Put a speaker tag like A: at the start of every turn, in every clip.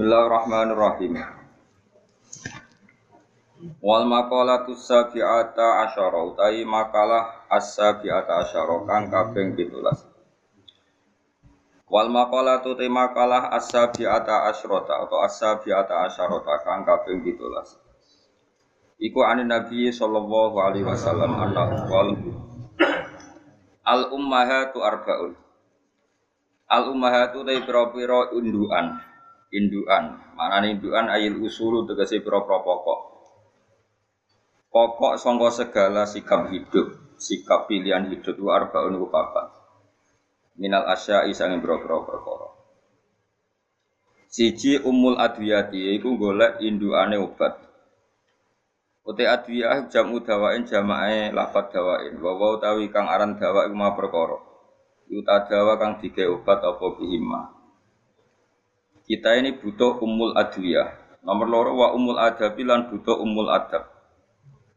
A: Bismillahirrahmanirrahim. Wal maqalatu sabi'ata asyara utai makalah as-sabi'ata asyara kang kaping 17. Wal maqalatu te makalah as-sabi'ata asyrata atau as-sabi'ata asyarata kang kaping 17. Iku anin Nabi sallallahu alaihi wasallam anna wal al ummahatu arba'un. Al ummahatu te pira-pira induan. Induan, manane induan ayil usulu tegese pira-pira pokok. Pokok sangka segala sikap hidup, sikap pilihan hidup itu arbaun ku papat. Minal asya'i sange pira-pira perkara. Siji umul adwiyati iku golek induane obat. Uti adwiyah jamu dawain jamae lafat dawain. Wa wa utawi kang aran dawa iku ma perkara. Yuta dawa kang dike obat apa bihima. Kita ini butuh umul adwiyah. Nomor loro wa umul adabi lan butuh umul adab.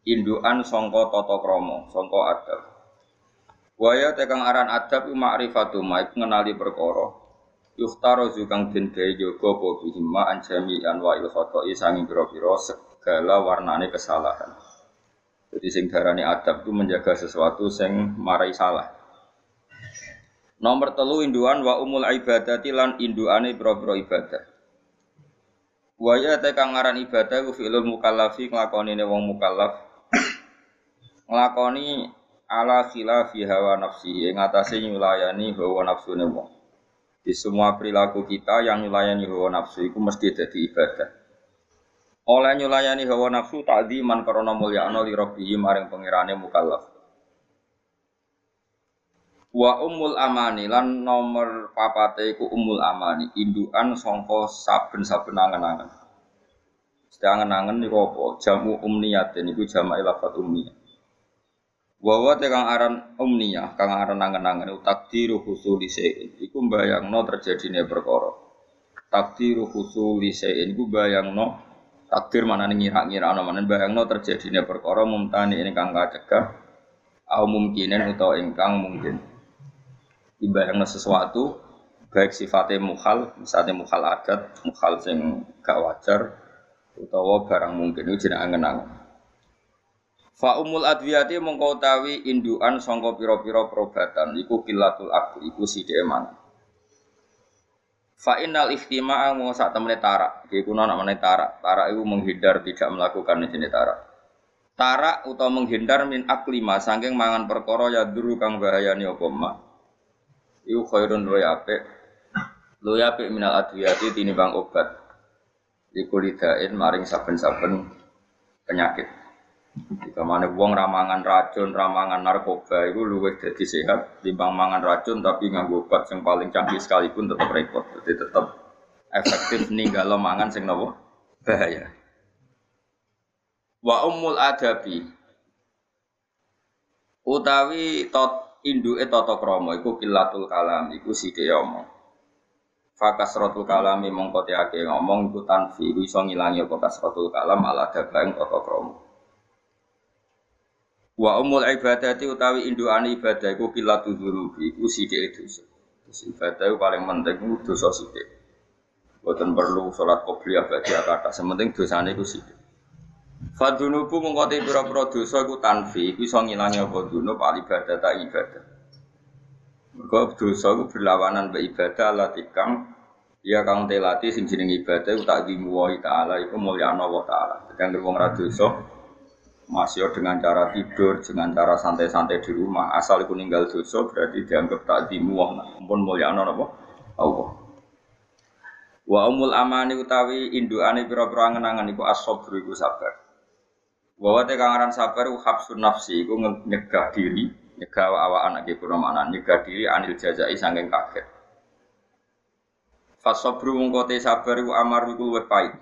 A: Induan songko toto kromo, songko adab. Waya tekang aran adab ma'rifatu ma iku ngenali perkara. Yuhtaro zukang den gawe jaga apa bihima anjami anwa il khoto'i sanging pira-pira segala warnane kesalahan. Jadi sing darani adab itu menjaga sesuatu sing marai salah. Nomor telu induan wa umul ibadati lan induane pira-pira ibadah. Wa ya te kang aran ibadah ku fi'lul mukallafi nglakonine wong mukallaf. Nglakoni ala khilafi hawa nafsi ing atase nyulayani hawa nafsune wong. Di semua perilaku kita yang nyulayani hawa nafsu itu mesti jadi ibadah. Oleh nyulayani hawa nafsu takdiman karena mulyakno li rabbihi maring pengirane mukallaf. Wa umul amani lan nomor papate iku umul amani, indukan sangka saben-saben angen-angen. Sedangen-angen niku apa? Jamu umniyat niku jamak lafat umniyah. Wa wa te kang aran umniyah, kang aran angen-angen takdiru husuli sein. Iku mbayangno terjadine perkara. Takdiru husuli sein iku bayangno takdir mana ngira-ngira ana mana bayangno terjadine perkara mumtani ini kang kacegah au mungkinen utawa ingkang mungkin dibayangno sesuatu baik sifatnya mukhal, misalnya mukhal adat, mukhal sing gak wajar, utawa barang mungkin itu jeneng angen-angen. Fa umul adwiyati mongko utawi indukan sangka pira-pira perobatan iku kilatul akli iku sithik mangan. Fa innal ihtima'a mau sak temene tarak. Iki kuna namane tarak. Tarak itu menghindar tidak melakukan jenis tarak. Tarak utawa menghindar min aklima saking mangan perkara ya duru kang bahayani apa mah iku khairun luwe apik. Luwe apik minal adwiyati tinimbang obat. Iku lidain maring saben-saben penyakit. Jika mana wong ramangan racun, ramangan narkoba itu luwih jadi sehat timbang mangan racun tapi nganggo obat yang paling canggih sekalipun tetap repot. Jadi tetap efektif ninggalo mangan sing nopo? Bahaya. Wa ummul adabi. Utawi tot induke tata krama iku kilatul kalam iku sithik omong. Fakasratul kalami mongko ake ngomong iku tanfi iku iso ngilangi apa kalam ala dabaing tata krama. Wa umul ibadati utawi induane ibadah iku kilatul dzunubi iku sithik dosa. Ibadah itu paling penting itu dosa sithik. Boten perlu sholat qobliyah bagi kata, sementing dosane iku sithik. Fadunubu mengkoti pira-pira dosa iku tanfi, iku iso ngilangi apa dunub al ibadah tak ibadah. Mergo dosa iku berlawanan be ibadah latikang ya kang telati sing jeneng ibadah iku tak dimuwahi taala iku mulyana wa taala. Sedang wong ra dosa masih dengan cara tidur, dengan cara santai-santai di rumah, asal iku ninggal dosa berarti dianggap tak dimuwah, pun mulyana apa? Allah. Wa umul amani utawi indukane pira-pira angen-angen iku as-sabr iku sabar. Bahwa te kangaran sabar u habsun nafsi iku nyegah diri, nyegah awak anak iku mana nyegah diri anil jazai sanging kaget. Fasabru mongko te sabar iku amar iku luwih pahit.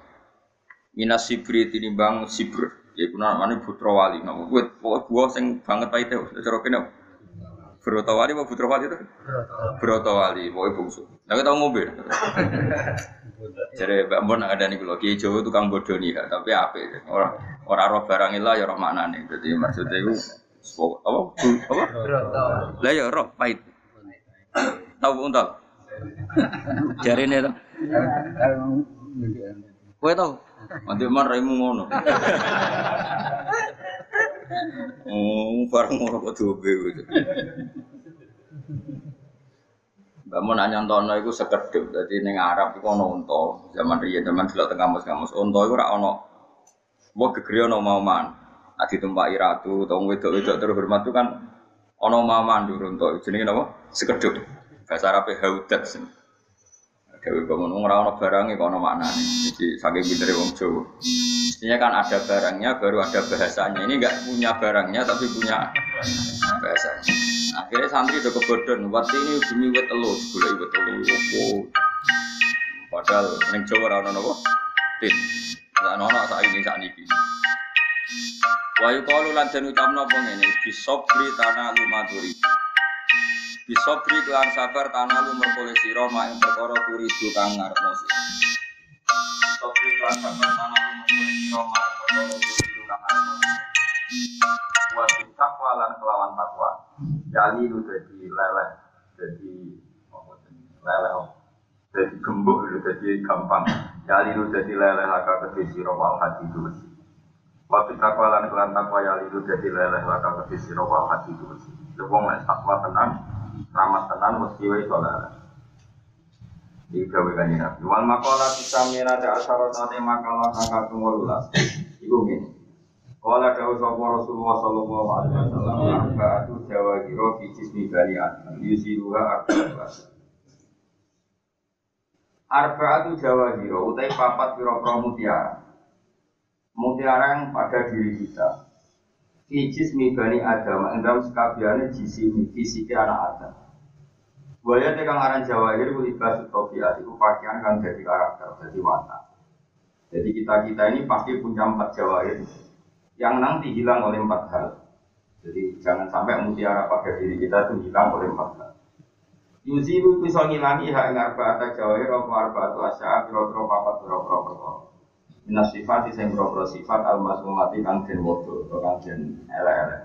A: Minas sibri tinimbang sibr. Iku namane putra wali. Nama kuwi buah sing banget e. Broto wali apa putra wali itu? Broto wali, pokoknya bungsu. Nah kita ngombe. Jadi Mbak Mbon ada nih kalau Kiai Jawa tukang bodoh nih, tapi apa? Orang orang roh barang ilah ya roh mana nih? Jadi maksudnya itu apa? Apa? Lah ya roh pahit. Tahu untal? Jari ini tuh.
B: Kowe tau?
A: Nanti man raimu ngono. Oh, bareng ngono kok dobe. Mbak Mun nanya ntono iku sekedhip. Dadi ning Arab iku ana unta. Zaman riyen zaman delok teng kamus-kamus unta iku ora ana Wah gegere ana mauman. Nah ditumpaki ratu utawa wedok-wedok terhormat itu kan ana mauman durung unta. Jenenge napa? Sekedhip. Bahasa Arabe haudat. Dewi bangun ora ana barangnya kok ana maknane. Jadi saking pintere wong Jawa. Mestinya kan ada barangnya baru ada bahasanya. Ini enggak punya barangnya tapi punya bahasanya. Akhirnya santri udah kebodohan. Waktu ini demi wet telu, gula wet telu. Wow. Padahal neng Jawa ora ana napa? Tit. Lah ana sak ini sak niki. Wa yuqalu lan den ucapno apa ngene, bisobri tanah lumaturi. Bisobri kelan sabar tanah lu merkole sira mak ing perkara turidu kang ngarepno sira. Bisobri kelan sabar tanah lu merkole sira mak ing perkara turidu kang ngarepno sira. Wa takwa lan kelawan takwa. Jali lu dadi leleh, jenenge? Leleh. apa? Dadi gembuk lu dadi gampang. Jali lu dadi leleh laka kedhe sira wal hati dulus. Waktu takwa lan kelan takwa ya lidu dadi leleh laka kedhe sira wal hati dulus. Wong nek takwa tenang, ramah tenan mesti wae soleh. Iki gawe kanjeng Nabi. Wal maqala tisamina da asharatane makalah kang kaping 18. Iku ngene. Kala dawuh sapa Rasulullah sallallahu alaihi wasallam arba'atu jawahiro fi jismi bani adam yusiruha arba'atu Arba'atu jawahiro utai papat pira-pira mutiara. Mutiara yang pada diri kita. Fi jismi bani adam endam sekabiane jisimi fisike anak adam. Buaya tekan aran jawahir ku ibas tofiat itu pakaian kang jadi karakter, jadi watak. Jadi kita kita ini pasti punya empat jawahir yang nanti hilang oleh empat hal. Jadi jangan sampai mutiara pada diri kita itu hilang oleh empat hal. Yuzilu bisa ngilangi hak ing arba'ata jawahir apa arba'atu asya pira-pira papat pira-pira perkara. Minas sifat sing pira-pira sifat al-masmumati kang den wodo atau kang den elek-elek.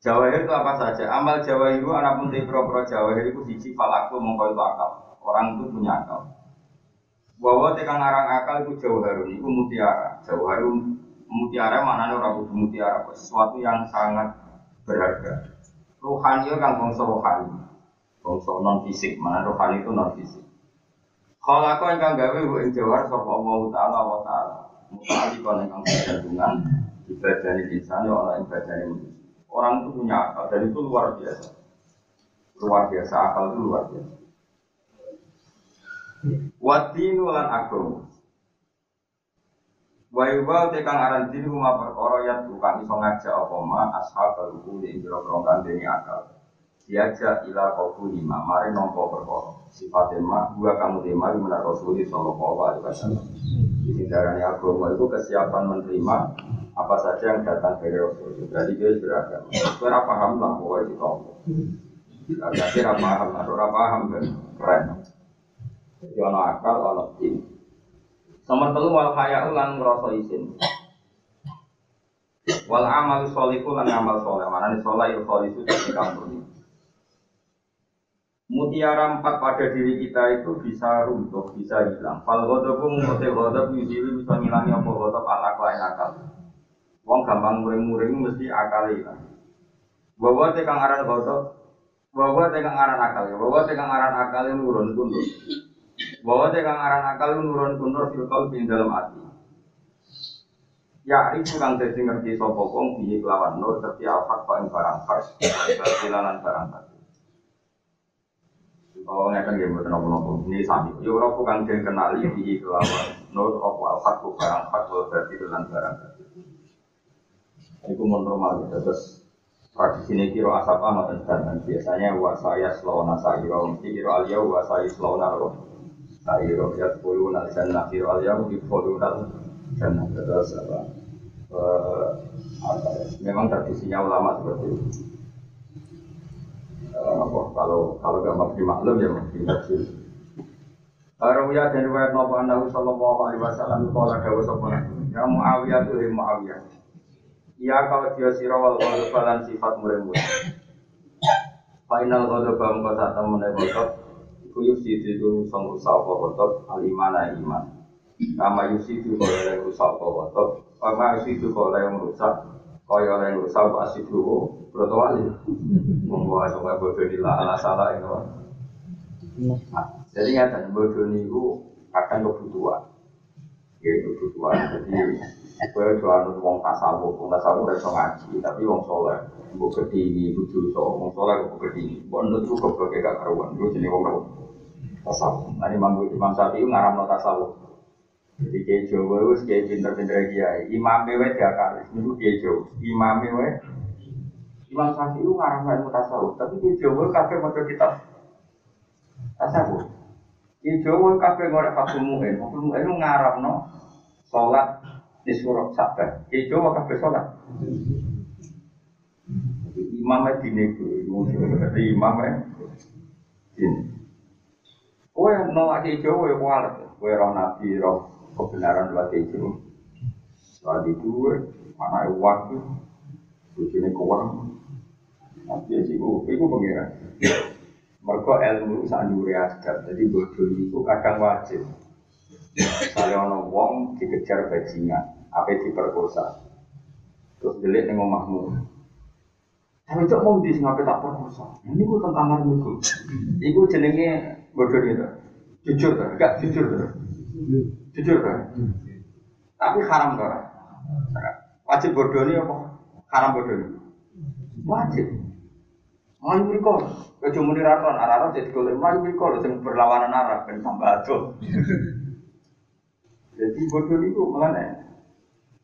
A: Jawahir itu apa saja? Amal jawahir itu anak pun pira-pira jawahir itu siji aku mongko itu akal. Orang itu punya akal. Bahwa tekan arang akal itu jauharun, itu mutiara. Jauharun mutiara maknanya orang kudu mutiara, sesuatu yang sangat berharga. Rohani itu kan bangsa rohani, bangsa non fisik, mana rohani itu non fisik. Kalau aku yang gawe bu jawar sapa Allah taala wa taala. Mutali kon ingkang bergantungan ibadah insan ya orang ibadah manusia. Orang itu punya akal dan itu luar biasa. Luar biasa akal itu luar biasa. Wadinu lan agama. Wa yuwa te kang aran dinu ma perkara ya tukang iso ngajak apa ma hukum ing jero kandhane akal. Diajak ila qabu lima mare nampa perkara. Sifat ma gua kamu tema menar Rasulullah sallallahu alaihi wasallam. Di darane agama itu kesiapan menerima apa saja yang datang dari Rasul. Jadi dia beragama. Itu ora paham lah pokoknya itu. Agak kira paham, ora paham kan keren. Jadi ono akal, ono tim. Nomor telu wal hayau lan ngrasa isin. Wal amal sholihu lan amal soleh. Mana nih soleh sholihu di kampung. Mutiara empat pada diri kita itu bisa runtuh, bisa hilang. Fal pun mutil ghadab yusiwi bisa ngilangi apa ghadab al akal akal. Wong gampang muring-muring mesti akal hilang. Bahwa tekang aran ghadab, bahwa tekang aran akal, bahwa tekang aran akal yang nurun kundur. Bahwa tekang aran akal nurun kundur filkal di dalam hati. Ya, itu kang dadi ngerti sapa wong kelawan nur tapi alfat kok ing barang fars, batilan barang. Kalau nggak kan game betul nopo ini sami. Yo ora bukan den kenali piye kelawan. Nur apa? Alfat kok barang fars, batilan barang batil. Itu normal gitu. Terus tradisi ini kiro asap amat dan biasanya wasaya selona sayiro mesti kiro alia wasaya selona roh sayiro ya sepuluh nal jannah kiro alia di sepuluh nal jannah terus apa? Apa ya? Memang tradisinya ulama seperti itu apa? Kalau kalau gak mesti maklum ya mesti tafsir Rawiya dan riwayat Nabi Anahu Sallallahu Alaihi Wasallam Kala dawa sopana Ya Muawiyah tuh Muawiyah. Ya kalau dia sirawal kalau balan sifat murid Final kalau bang kau saat temen ghadab Iku yusid itu song rusak apa kotor alimana iman. Kama yusid itu kalau yang rusak apa kotor. Kama yusid itu kalau yang rusak kaya yang rusak asid dulu. Berapa wali? Membawa sampai bodoh di ala salah itu. Jadi nggak bodoh itu kadang kebutuhan. Ya kebutuhan. Jadi Kue jualan wong tasawuf, wong tasawuf dari ngaji, tapi wong soleh, bu kedini, bu so, wong soleh bu kedini, bu ndo tuh kok gak karuan, bu jadi karuan tasawuf. Nah Imam Imam Syafi'i ngaram no tasawuf. Jadi kiai Jawa itu kiai pinter-pinter kiai, imam mewe dia kali, itu kiai Jawa, imam mewe. Imam Syafi'i itu ngaram no tasawuf, tapi kiai Jawa kafe mau kitab tasawuf. Kiai Jawa kafe ngorek Fatul Mu'in, Fatul Mu'in itu ngaram no sholat di surat sabar. Ijo maka sholat. Imamnya dini gue, jadi imamnya dini. Kue nolak ijo, kue kualat. Kue roh nabi, roh kebenaran buat ijo. Setelah itu, mana waktu, bujuni kurang. Nanti sih, itu pengiran. Mereka ilmu sanjuri asgar, jadi bodoh itu kadang wajib. Misalnya ono wong dikejar bajingan, apa diperkosa. Terus delik ning omahmu. Tapi cok mau di ngapain tak perkosa. Ini gue tentang kamar niku. Iku jenenge bodoh itu. Jujur tuh, enggak jujur tuh. Jujur tuh. Tapi haram tuh. Wajib bodoh ini apa? Haram bodoh ini. Wajib. Melayu mereka, kecuali di raton, arah-arah jadi golek melayu mereka, yang berlawanan arah, ben tambah aduh. Jadi bodoh itu mana?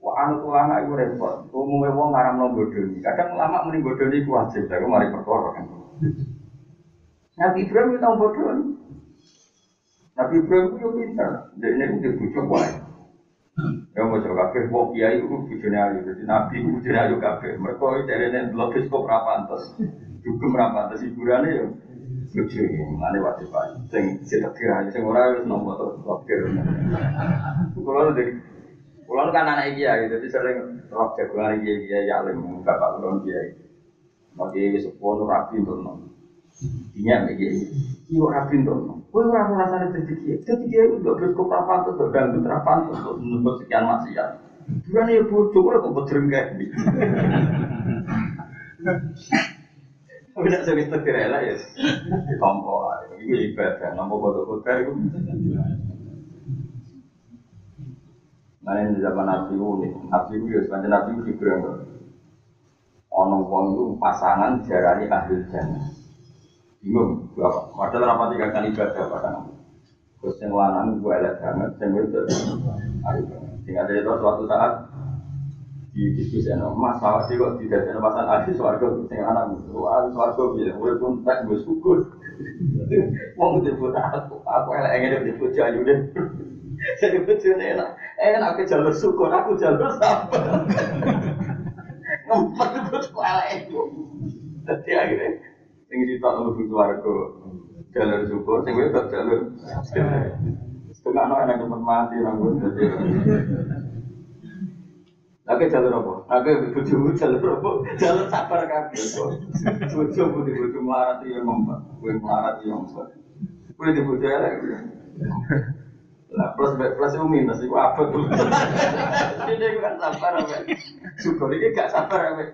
A: Wah, anu ulama itu repot. Umumnya wong ngaram no bodoh. Kadang ulama mending bodoh ini wajib. Tapi mari perkara kan. Nabi Ibrahim itu bodoh. Nabi Ibrahim itu pintar. Jadi ini itu bujuk wae. Ya mau coba kafir, wong kiai itu bujune ayu. Jadi Nabi itu bujune ayu kafir. Mereka itu dari ini belum kok rapantes. Juga rapantes hiburannya ya. lucu ini, mana wajib aja. Sing kita kira aja, sing ora wis nomor tuh wakil. Kalau dari Kulon kan anak dia gitu, jadi sering roh jagoan dia dia ya alim bapak kulon dia. Mati sepuluh rapi untuk nom. Lagi ini, iyo rapi untuk nom. Kue rasanya jadi dia, jadi gak terus kok rapan tuh, ganggu tuh, untuk sekian maksiat. Bukan ya bocor, kok bocor gitu. Tapi tidak sering terkira ya, ditompo. Itu ibadah, nomor foto-foto itu. Nah ini zaman Nabi unik, Nabi itu ya sepanjang Nabi Ono wong itu pasangan jarani ahli jannah. Bingung, berapa? Padahal rapat tiga kali ibadah pada. Terus yang lanang gue elek banget, yang itu. Sehingga dari itu suatu saat di diskusi no, mas awak sih kok tidak ada pasangan ahli suarga, sing anak ahli suarga bisa, gue pun tak gue syukur. Wong disebut aku, aku elek ingin disebut jayu deh. Jadi bojone enak. Enak aku jalur syukur, aku jalur sabar. Ngempet bojo elek itu. Dadi akhirnya sing ditok mlebu swarga jalur syukur, sing wedok jalur Setengah enak cepat mati rambut jadi. Lagi jalur apa? Lagi bojomu jalur apa? Jalur sabar kabeh kok. Bojo putih bojo melarat ya ngomong. Kowe melarat ya ngomong. Kowe di bojo elek. Lah plus plus itu minus itu apa tuh? Ini kan sabar apa? Syukur ini gak sabar apa?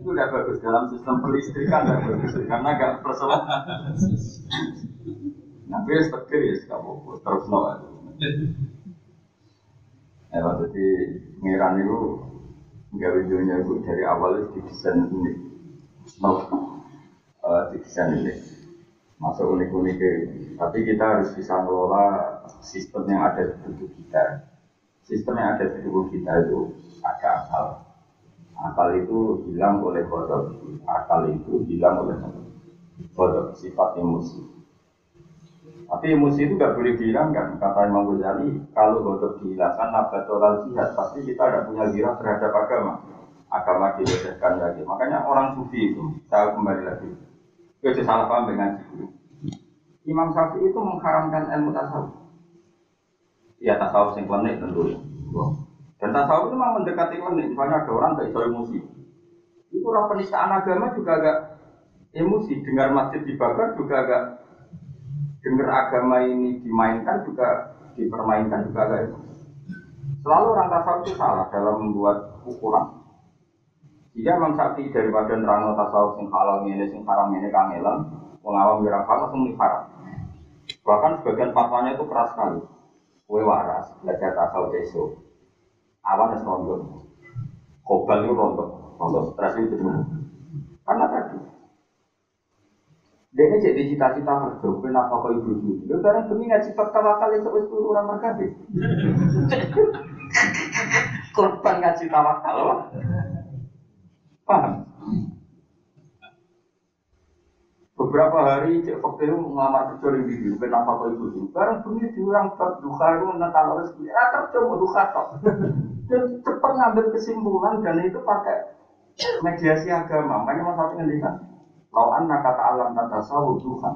A: Itu udah bagus dalam sistem pelistrikan gak bagus karena gak persoalan. Nabi ya setir ya kamu terus no. Ya jadi pengiran itu nggak videonya itu dari awal itu didesain unik. No, didesain unik masuk unik-unik tapi kita harus bisa mengelola sistem yang ada di tubuh kita sistem yang ada di tubuh kita itu ada akal akal itu hilang oleh kodok. Akal itu hilang oleh kodok. Sifat emosi tapi emosi itu nggak boleh dihilangkan kata Imam Ghazali kalau kodok dihilangkan nabatolal jihad pasti kita ada punya girah terhadap agama. Agama dilecehkan lagi. Makanya orang sufi itu saya kembali lagi. Itu salah paham dengan guru. Imam Syafi'i itu mengharamkan ilmu tasawuf. Ya tasawuf yang klenik tentu. Dan tasawuf itu memang mendekati klenik. Misalnya ada orang gak iso emosi. Itu orang penistaan agama juga agak emosi. Dengar masjid dibakar juga agak dengar agama ini dimainkan juga dipermainkan juga kayak itu. Selalu orang tasawuf itu salah dalam membuat ukuran. Jika Imam Syafi'i daripada nerangno tasawuf sing halal ini, sing haram ini kangelan, mengawam wira langsung haram. Bahkan sebagian fatwanya itu keras sekali. Kue waras, belajar tasawuf. Awan es rondo. Kobal itu rondo. Rondo stres itu Karena tadi dia ini jadi cita-cita kerja, kenapa kau ibu ibu? Dia sekarang demi ngaji fakta wakal itu turu orang mereka Korban ngaji tawakal, paham? Beberapa hari cek waktu itu ngelamar kerja di video, kenapa kau ibu ibu? Sekarang demi diurang duka itu natal rezeki, ya kerja mau duka tok. Dan cepat ngambil kesimpulan dan itu pakai mediasi agama. Makanya mau satu ngendikan Lau anna kata alam tata sawu Tuhan.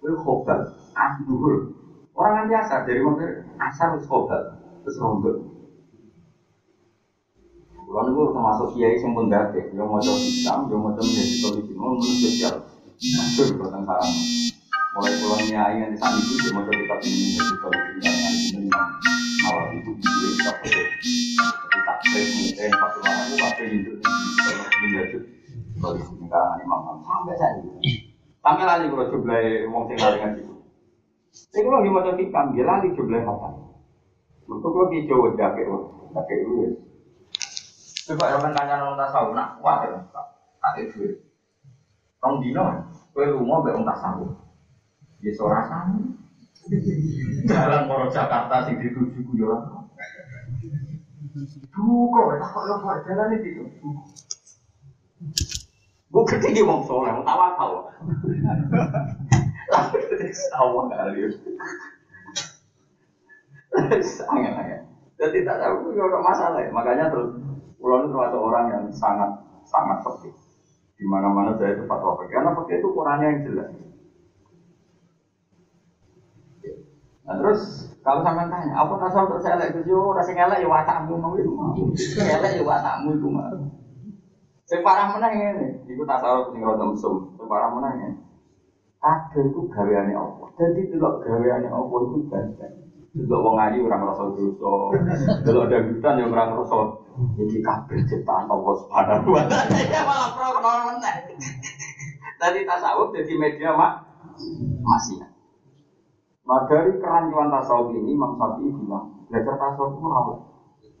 A: Itu khobal, ahduhul. Orang nanti asar dari mana asar itu khobal, terus rombel. Kalau itu termasuk kiai yang pun dake, yang mau coba Islam, yang mau coba menjadi mau menurut spesial. Kota Sarang. Mulai pulang nyai yang di sana itu, dia mau kita ini menjadi solusi yang ada di sini. Awal itu bisa kita boleh. Tapi tak mungkin satu orang itu pasti hidup, kalau menjadi kalau di sini karangan Imam sampai saya Sampai lali kalau jumlah wong sing lali ngaji. Ini kalau di mata hikam, dia lali jumlah apa? Untuk kalau di Jawa itu ya. Coba orang tanya orang tasawuf, nak kuat ya, tak itu. Rong dino, kue rumah be orang tasawuf. Dia seorang. Jalan Moro Jakarta sing dituju guyon. Duh kok, tak kok lo jalan itu. Gue gede wong soleh, wong tawakal. Lalu itu sawah kali. Sangat ya. Jadi tak tahu itu masalah ya. Makanya terus pulau itu termasuk orang yang sangat sangat sepi. Di mana-mana saya itu fatwa pakai. Karena pakai itu ukurannya yang jelas. Nah terus kalau sampai tanya, apa tasawuf terus elek itu yo, rasa elek ya watakmu mau itu mau, elek ya watakmu itu mau. Sing parah menang ini, iku tasawuf sing rada mesum. Sing parah menang ini. Kabeh iku gaweane apa? Dadi delok gaweane apa iku banyak. Delok wong ayu ora ngrasa dosa. Delok dangdutan yang ora ngrasa iki kabeh ciptaan Allah Subhanahu wa taala. Ya malah pro kono meneh. Tadi tasawuf jadi media mak masih. Nah dari kerancuan tasawuf ini Imam Syafi'i bilang belajar tasawuf itu rawat.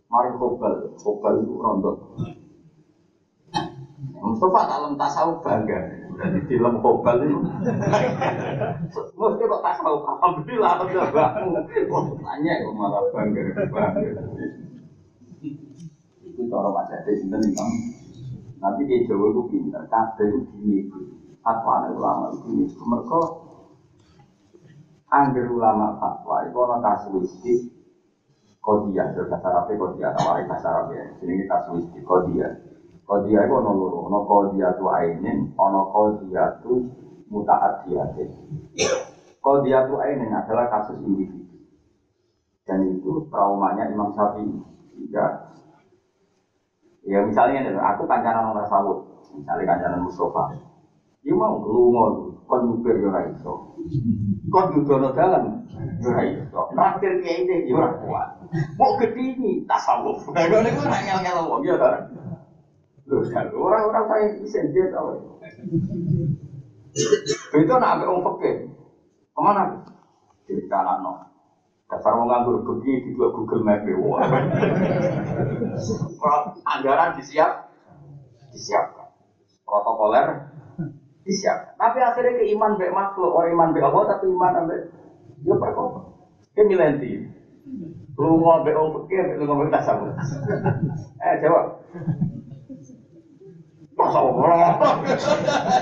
A: Mari kobal, kobal itu rondok. Mustafa tak lem tasawuf bangga. Berarti di lem kobal itu. Mesti kok tasawuf alhamdulillah alhamdulillah bangmu. Tanya kok malah bangga bangga. Itu cara macam itu sinten Imam. Nanti di Jawa itu pintar, kabeh itu gini. Fatwa ulama itu ini. Mereka angger ulama fatwa itu orang kasuistik kodiah, bahasa Arabnya kodiah, tawarin bahasa Arabnya. Ini kasuistik kodiah. Kodia itu ono loro, ono kodia tu ainin, ono kodia tu mutaatiyatin. Kodia tu ainin adalah kasus individu. Dan itu traumanya Imam Syafi'i. Jika ya misalnya aku kancanan orang sawut, misalnya kancanan Mustafa. Dia mau lungo, kon nyupir yo ora iso. Kon dudono dalan yo ora iso. Naktir kiai iki yo ora kuat. Mau gedini tasawuf. Nah, ngene ku ora ngel-ngel wong ya ta. Orang-orang saya isen dia tahu. Itu nak ambil orang fakir. Ke mana? No. Dasar mau nganggur pergi di dua Google Map Wah. Anggaran disiap, disiapkan. Protokoler disiapkan. Tapi akhirnya ke iman be makhluk, orang iman be Allah tapi iman be dia perkara. Ke milenti. Lu mau be orang fakir, lu mau be tasawuf. Eh jawab. Masa Allah.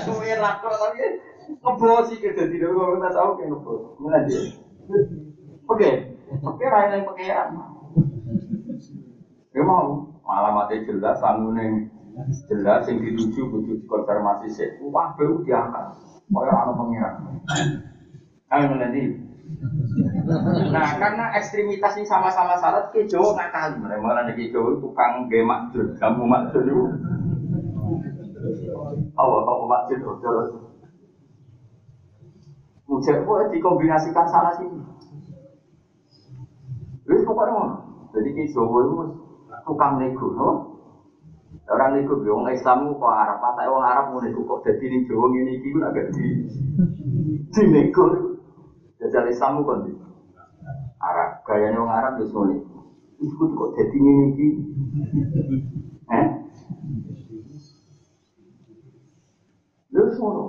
A: Suwe rakor tapi ngebosi ke dadi kok tak tau ke ngebos. Dia. Oke. Oke yang pakaian. Ya mau alamatnya jelas, sangune jelas yang dituju butuh konfirmasi sih. Wah, bau diangkat. Kaya ana pengiran. Ayo nanti. Nah, karena ekstremitas ini sama-sama syarat, ke Jawa nakal. Mereka ada ke Jawa tukang gemak jur, kamu maksud itu. Allah apa masjid hotel Mujak itu dikombinasikan sana sini. Wis pokoknya ngono. Jadi ki Jawa itu tukang nego, no? Orang nego wong Islam kok Arab, patek wong Arab ngono iku kok dadi ning Jawa ngene iki agak di di nego. Jajal Islam kon di Arab, gayane wong Arab wis ngono. Iku kok dadi ngene iki. Eh? Lha ngono.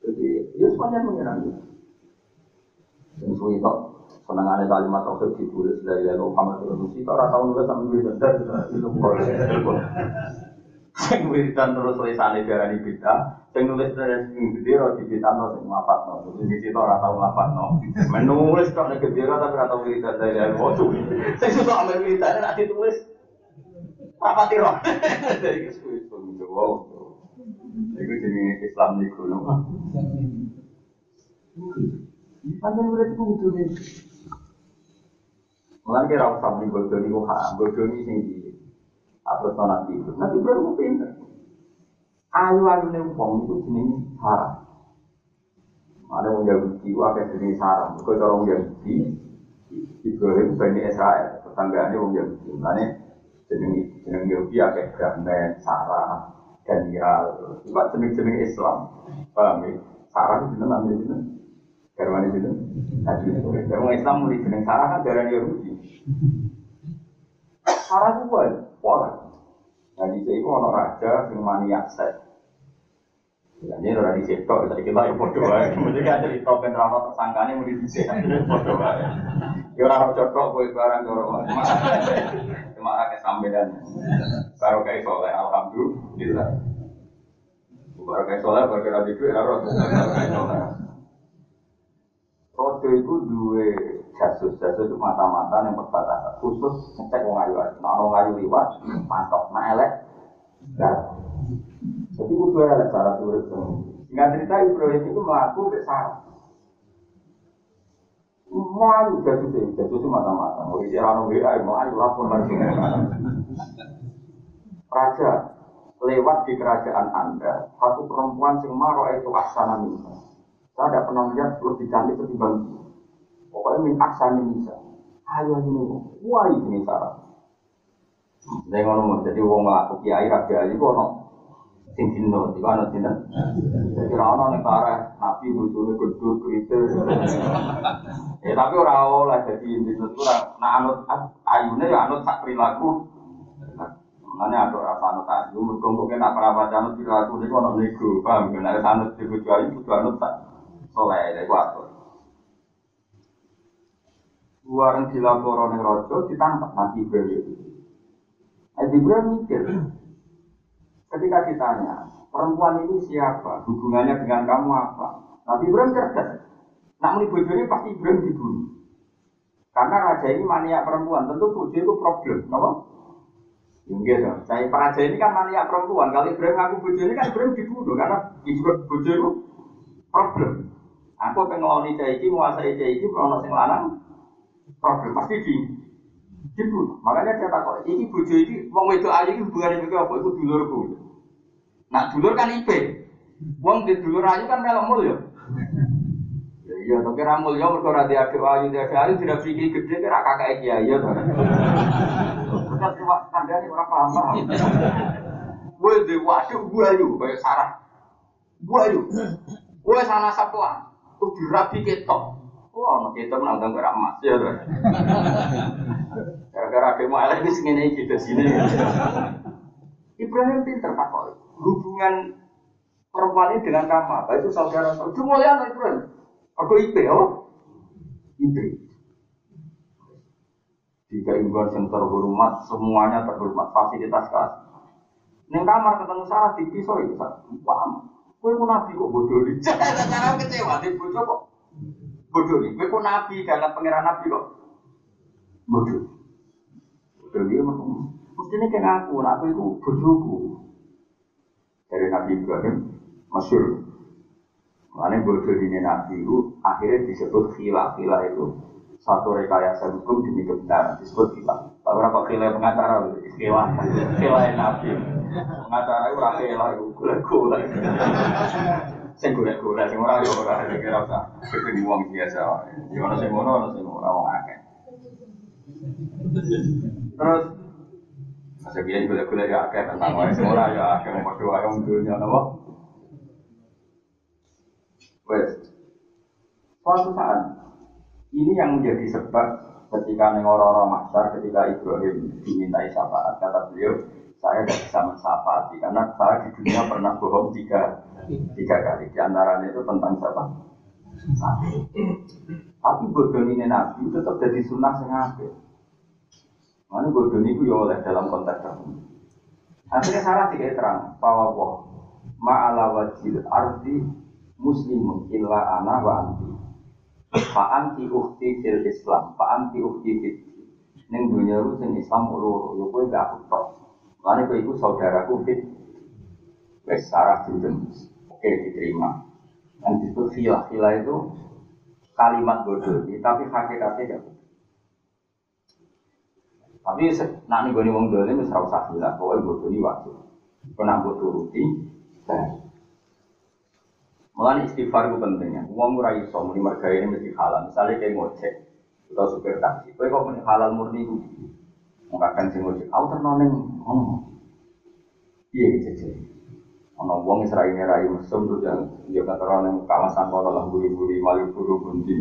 A: Jadi, ya semuanya menyerang. Suwi tok, senengane kalimat tauhid ditulis dari Lalu Muhammad Rasul. Kita ora tau nulis sampe wiridan itu Sing wiridan terus tulisane darani bid'ah, sing nulis dari sing gede ora dibitano sing ngapatno. Jadi kita ora tau ngapatno. Menulis tok nek gede tapi ora tau wiridan dari Lalu. Sing susah ambil wiridan nek ditulis rapati roh. Jadi kuwi kuwi wow. Iku jenenge Islam niku lho. Panjang udah itu kudu nih. Mulai kira usah nih haram, bodoh nih tinggi. Terus nabi itu, nabi itu pinter. Ayu ayu nih uang itu jenenge haram. Ada yang Yahudi, wakil jenis haram. Kau cara orang Yahudi, Ibrahim bani Israel, tetanggaannya orang Yahudi. Mulanya jeneng jeneng Yahudi akeh Brahman, Sarah, Daniel, itu jeneng-jeneng Islam. Paham ya? Sarah itu namanya jeneng. Garwane itu. Nabi itu. Orang Islam mulai jeneng Sarah kan darah Yahudi. Sarah itu buat, pola. Nah di sini ono raja yang maniak seks. Ya, ini orang di situ, jadi kita yang bodoh aja. Mesti kan cerita ben rano tersangkanya mau di sini, bodoh aja. Ya orang cocok, gue barang dorong. Cuma rakyat sampean. Baru kayak soleh, alhamdulillah. Baru kayak soleh, baru kayak itu ya roh. Rojo itu dua jasus, jasus itu mata-mata yang perbatasan. Khusus ngecek wong ayu ayu. Nah, wong ayu liwat, mantap. Nah, elek. Jadi itu elek cara turut. Sehingga cerita Ibrahim itu melaku ke. Mau ayu jasus itu, jasus itu mata-mata. Mau isi rano WA, mau ayu lapor lagi. Raja, lewat di kerajaan Anda, satu perempuan sing maro itu asana minta. Saya tidak pernah melihat lebih cantik ketimbang dia. Pokoknya min asana minta. Ayo ini, wah ini sarah. Saya ngono jadi wong ngelaku kiai raja ayu kok no sing dino, di mana dino. Jadi rano nih kareh nabi bujune gedut kritis. Ya tapi ora oleh jadi dino itu nah anut ayune ya anut sak perilaku. Mana ada rasa anut ayu, mergo mungkin nak perawat anut perilaku niku ono nego, paham? Nek anut di bojo ayu kudu anut sak soleh, iku atur. Buareng dilaporo ning raja ditangkap Nabi Ibrahim. Nabi Ibrahim mikir, ketika ditanya, perempuan ini siapa? Hubungannya dengan kamu apa? Nabi Ibrahim cerdas. Nak muni bojone pasti Ibrahim dibunuh. Karena raja ini mania perempuan, tentu bojo itu problem, kenapa? Enggak dong. Saya raja ini kan mania perempuan. Kalau Ibrahim ngaku bojo ini kan Ibrahim dibunuh karena Ibrahim bojo itu problem. Aku pengen cah iki, menguasai cah iki, kalau sing lanang problem pasti di dibunuh. Makanya dia takut, ini bojo ini, wong itu aja ini hubungannya juga apa? Itu dulurku. Nah dulur kan IP. Wong di dulur ayu kan melok mul ya. Ya Iya, tapi ramul ya mergo ora adik ayu, adik ayu tidak pikir gede kira kakak kiai ya. Kita cuma kandani ora paham. Gue di waduh gue ayu, kayak sarah. Gue ayu. Gue sana satuan. Tuh dirapi ketok. Wah, anak kita menanggung gerak emas ya. Gara-gara demo elek ini segini sini. Ibrahim pinter pak Hubungan perempuan ini dengan kamu apa? Itu saudara saudara. Cuma lihat Ibrahim. Aku IP ya, IP. Jika ibuan yang terhormat, semuanya terhormat, fasilitas kelas. Neng kamar ketemu Sarah di pisau itu, paham? Kue pun nabi kok bodoh nih. Cara kecewa, di bodoh kok bodoh nih. Kue pun nabi, karena pangeran nabi kok bodoh. Bodoh dia mestinya kayak aku, aku itu bodohku. Dari Nabi Ibrahim, masyur. Makanya bodoh ini Nabi itu akhirnya disebut khilaf. Khilaf itu satu rekayasa hukum demi kebenaran disebut khilaf. Tapi berapa khilaf pengacara khilaf, khilaf Nabi. Pengacara itu khilaf itu gula-gula. Sing golek-golek sing ora yo ora kira usah. Kuwi wong biasa. Yo ono sing ngono ono sing ora akeh. Terus Masa biyen golek-golek ya akeh tentang wae sing ora ya akeh mau padha wae wong dunya napa. Wes. Suatu saat ini yang menjadi sebab ketika nengororo masyar ketika Ibrahim dimintai syafaat kata beliau saya tidak bisa mensafati karena saya di dunia pernah bohong tiga tiga kali. Di antaranya itu tentang siapa? Tapi bodoh ini nabi tetap jadi sunnah sengaja mana bodoh itu ya oleh dalam konteks tertentu akhirnya Sarah tiga terang bahwa wah ma'ala wajil arti muslimun illa ana wa fa anti ukti fil islam fa anti ukti fil Neng dunia itu sing Islam loro, yo kowe gak aku tok. Lalu kowe saudaraku fit. Wes sarah jujur. Oke diterima. Dan filah, filah itu kalimat bodoh, tapi hakikatnya gak Tapi nak nih gue wong dolim ora usah filah, pokoke bodoh ini wajib. Kena mbok turuti, baik. Mulai istighfar itu pentingnya. Uang ora iso muni mergawe ini mesti halal. Misalnya kayak ngocek atau supir taksi, kowe kok muni halal murni itu. Mengatakan sing ngocek, aku ternoning ngono. Iya gitu Ono wong wis rai rai mesum tuh yang dia kata orang kawasan kono lah buri-buri malu buru bunti.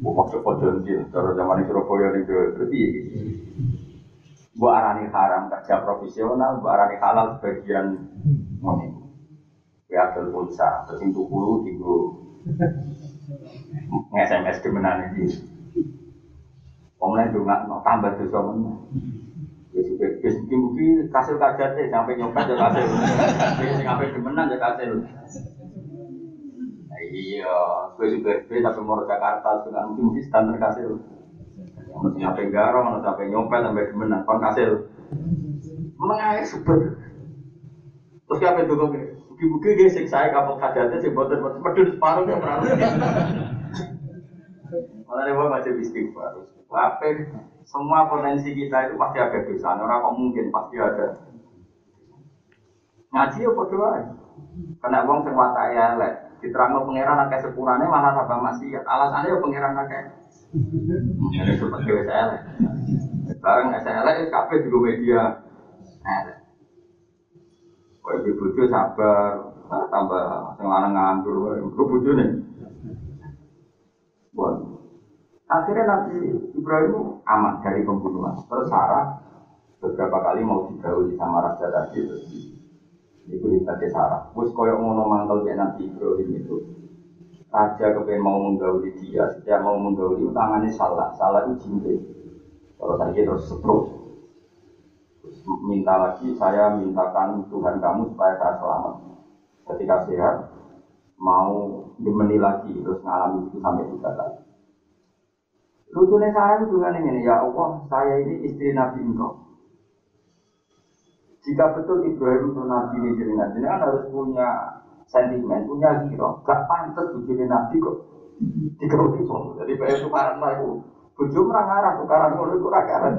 A: Bukan cepat jentil, cara zaman Surabaya nih berarti Bu arani haram kerja profesional, bu arani halal sebagian moni. Ya adol pulsa, terus itu puluh tiga nge-SMS kemenan ini. Pemenang juga no, tambah dosa mana. Wis iki mungkin kasil kajate sampai nyopet ya kasil. Ape demenan ya kasil. Iya, gue juga gue sampai mau Jakarta dengan mungkin mungkin standar kasil. Ono sing ape garo, ono sampai nyopet sampai demenan kon kasil. Menengah super. Terus ki ape dulu Mugi-mugi gue siksa kapal kajate sing boten medun separuh ya pernah. Malah nih masih istighfar. Apa semua potensi kita itu pasti ada dosa. Orang kok mungkin pasti ada. Ngaji ya berdoa. Karena uang sing watak ya lek. Diterangno pangeran akeh sepurane malah tambah maksiat. Alasannya ya pangeran akeh. Ini seperti saya lek. Bareng lek kabeh juga media. Elek. Kau ibu bojo sabar, tambah sing lanang ibu bojo nih. Buat Akhirnya Nabi Ibrahim aman dari pembunuhan. Terus Sarah beberapa kali mau digauli sama raja tadi terus itu ibadah Sarah. Wes koyok ngono mantel kayak Nabi Ibrahim itu. Raja kepengen mau menggauli dia, setiap mau menggauli tangannya salah, salah itu cinta. Kalau tadi terus setruk, minta lagi, saya mintakan Tuhan kamu supaya saya selamat. Ketika sehat, mau dimeni lagi, terus ngalami itu sampai tiga kali. Lucunya saya itu dengan ini, ya Allah, saya ini istri Nabi engkau. Jika betul Ibrahim itu Nabi ini jenengan, jenengan harus punya sentimen, punya giro. Gak pantas bujuni Nabi kok. Tiga jadi bayar tukaran lah itu. Bujuk merang arah, tukaran itu kurang arah.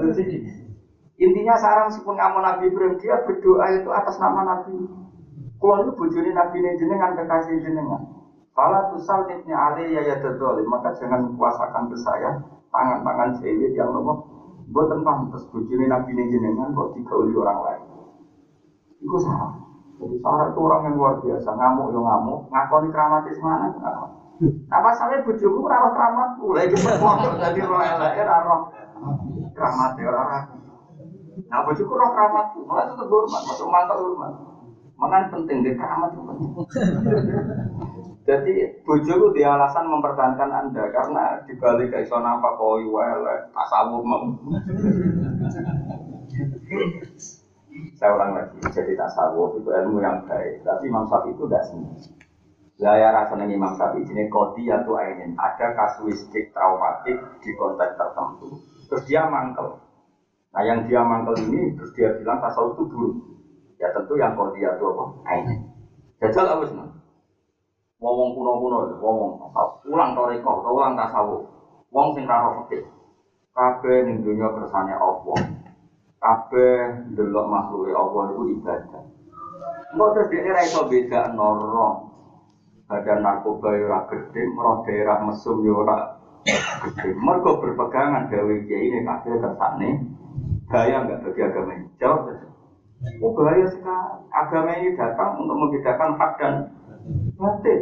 A: Intinya sekarang meskipun kamu Nabi Ibrahim, dia berdoa itu atas nama Nabi. Kalau itu bujuni Nabi ini jenengan, kekasih jenengan. Kalau tusal titnya ali ya ya maka jangan kuasakan ke saya. Tangan-tangan cewek yang nopo buatan pantas bujuni nabi ini jenengan kok digauli orang lain. Itu salah jadi Sarah itu orang yang luar biasa. Ngamuk yo ngamuk. Ngakoni kramatis mana? Nah masalahnya bujuku rawat keramatku. Lagi sepuluh jadi roh elek roh keramat ya orang nah bujuku roh keramatku malah itu hormat masuk mantap hormat Makanya penting di keramat itu penting. Jadi bojo itu dia alasan mempertahankan anda karena dibalik ke iso apa koi wele tasawuf mau. Saya ulang lagi, jadi tasawuf itu ilmu yang baik, tapi Imam Syafi'i itu tidak semua. Saya rasanya Imam Syafi'i ini kodi atau ainin ada kasuistik traumatik di konteks tertentu, terus dia mangkel. Nah yang dia mangkel ini terus dia bilang tasawuf itu buruk. Ya tentu yang kodi atau apa? Ainin. Jajal apa sih? Wong kuno-kuno, wong ulang toriko, ulang tasawuf. Wong sing karo fikih. Kabeh ning dunya kersane Allah. Kabeh ndelok makhluke Allah iku ibadah. Mbok terus dene ra iso beda noro. badan narkoba ya ora gede, roh daerah mesum ya ora gede. Mergo berpegangan gawe kiai ini kabeh kersane bahaya enggak bagi agama ini? Jawab saja. Oh bahaya sekali. Agama ini datang untuk membedakan hak dan batin.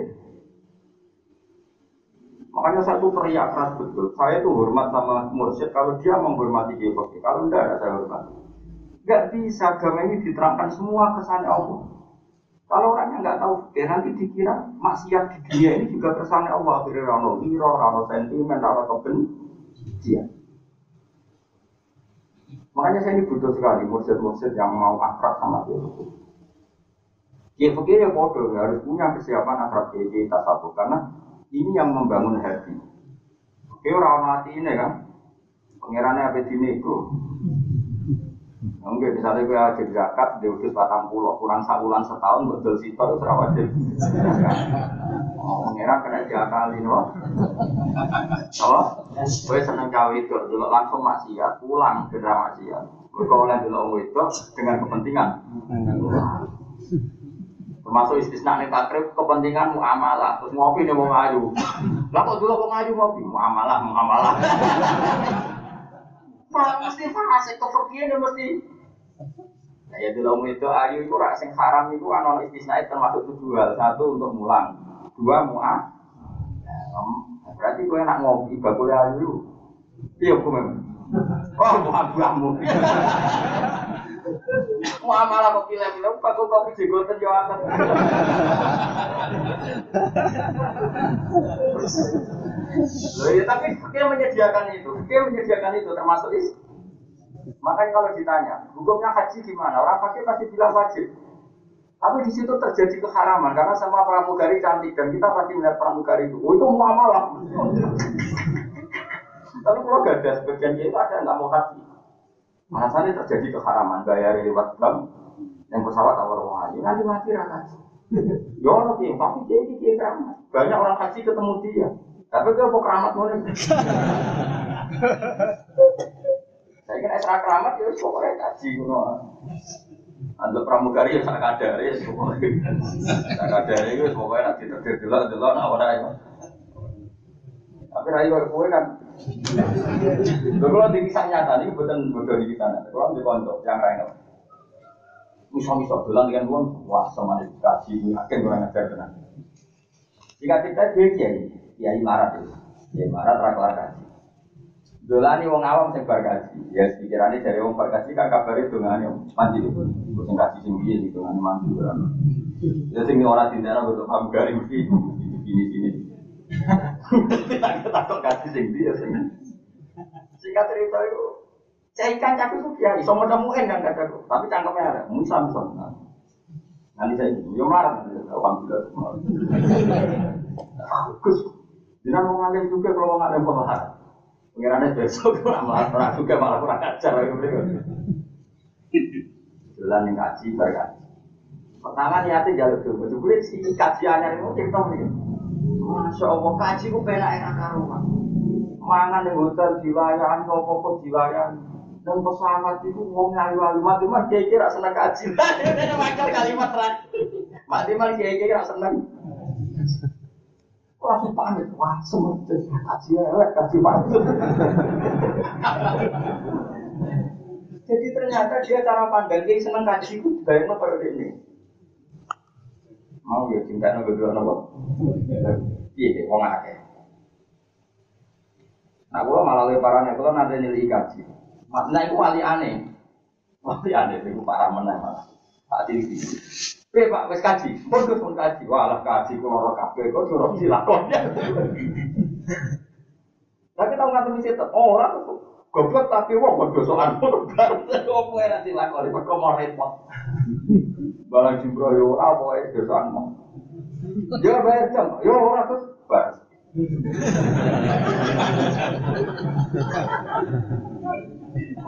A: Makanya saya tuh teriak keras betul. Saya tuh hormat sama mursyid kalau dia menghormati Kiai Kalau enggak ada saya hormat. Enggak bisa agama ini diterangkan semua kesannya Allah. Kalau orangnya nggak tahu ya nanti dikira maksiat di dunia ini juga kesannya Allah. Akhirnya rano hero, rano sentimen, rano kebencian. Makanya saya ini butuh sekali mursyid-mursyid yang mau akrab sama dia. Kiai Fakir ya bodoh, harus punya kesiapan akrab Kiai satu karena ini yang membangun hati. Oke orang hati ini kan, pengirannya apa dini itu. Mungkin misalnya gue aja zakat, dia batang pulau, kurang sebulan setahun, betul sih itu serah wajib. Oh, pengiran kena ini loh. Oh, gue seneng cawe itu, dulu langsung maksiat, pulang ke drama maksiat. Gue oleh dulu itu dengan kepentingan. Termasuk istisna nih takrib kepentingan muamalah. Terus ngopi nih mau ngaju. Lah kok dulu kok ngaju ngopi muamalah muamalah. Mesti fase kepergian mesti. Nah, ya dulu itu ayu itu rak sing haram itu kan istisna termasuk tujuh hal. Satu untuk mulang, dua muah. Ya, berarti gue enak ngopi bakul ayu. Iya memang. Oh, mau kamu. Muamalah kok pilih-pilih, aku kopi jegoten yo akeh. Loh ya tapi dia menyediakan itu, dia menyediakan itu termasuk is. Makanya kalau ditanya, hukumnya haji gimana? Orang pakai pasti bilang wajib. Tapi di situ terjadi keharaman karena sama pramugari cantik dan kita pasti melihat pramugari itu. Oh itu muamalah. Tapi kalau gak ada sebagian itu ada nggak mau haji. Alasannya terjadi keharaman bayar lewat bank yang pesawat awal ayu nanti mati rakyat. Ya orang tapi dia ini keramat. Banyak orang haji ketemu dia. Tapi dia mau keramat mau Saya kira esra keramat ya pokoknya haji kuno. Anda pramugari ya sak kadare ya pokoknya. Sak kadare itu pokoknya nanti terjadi delok delok nak ora ya. Tapi rayu kowe kan Lho kalau di kisah nyata ini bukan bodoh di kisah nyata. Kalau di konco yang lain Misal-misal bilang dengan uang, wah sama ini kaji, yakin kurang ajar benar. Jika kita dia kiai, kiai marah itu, kiai marah teraklar kaji. Dolani wong awam sing bar ya pikirannya dari wong bar kaji kan kabar itu yang mandi itu, sing kaji sing biye gitu ngene mandi kan. Ya sing ora tindak betul paham gari mesti ini sini. Kita takut kaji sing biye sing. Singkat cerita itu, saya ikan cakup itu ya, iso menemuin kan kataku, tapi cangkemnya ada, misal misal. Nanti saya yo marah, alhamdulillah. Bagus. Jangan mau ngalim juga kalau mau ngalim pemahar. Pengirannya besok malah pernah juga malah kurang ajar Jalan yang kaji berkaji. Pertama niatnya jalur dulu. Jebule si kajiannya itu cerita nih. Masya Allah kaji ku penak enak karuan. Mangan yang hotel diwayan, kok diwayan. Dan pesawat itu wong ngayu ayu mati mah kiai kira seneng kaji. Dia makar kalimat terakhir. Mati mah kiai kira seneng. Langsung pamit, wah semuanya kaji elek, kaji mati. Jadi ternyata dia cara pandang dia seneng kaji itu bayangnya seperti ini. Mau ya cinta nabi dua nopo. Iya, wong akeh. Nah, gua malah lebarannya, kalau nanti nyeli kaji. Nah, itu wali aneh. Wali aneh, itu parah menang malah. Tak tinggi. Oke pak, wes kaji, pun pun kaji, walah kaji, kalau orang kafe, kok suruh silakonnya. Nah kita nggak tahu sih, oh orang tuh goblok tapi wong pun baru kok kowe ra dilakoni kok mau repot. Barang jimbro yo ora pokoke dosan mau. Ya bayar jam, yo ora terus bar.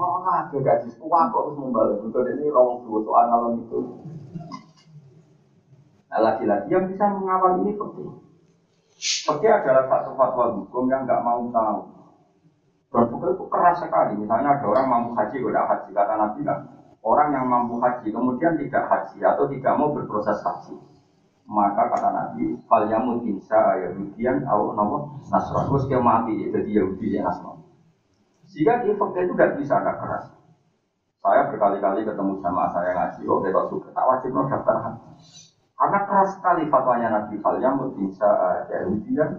A: Oh, ada gaji sekolah kok harus membalik. Untuk ini rawang dua soal malam itu. Nah, lagi-lagi yang bisa mengawal ini penting. Pergi adalah satu fatwa hukum yang nggak mau tahu. Dan itu keras sekali. Misalnya ada orang mampu haji, udah haji kata Nabi kan. Orang yang mampu haji kemudian tidak haji atau tidak mau berproses haji. maka kata Nabi fal yamut insya Yahudian atau nopo Nasrani terus dia mati jadi Yahudi ya Nasrani sehingga di itu tidak bisa tidak keras saya berkali-kali ketemu sama saya ngaji oh kita suka tak wajib no daftar haji karena keras sekali fatwanya Nabi fal insya Yahudian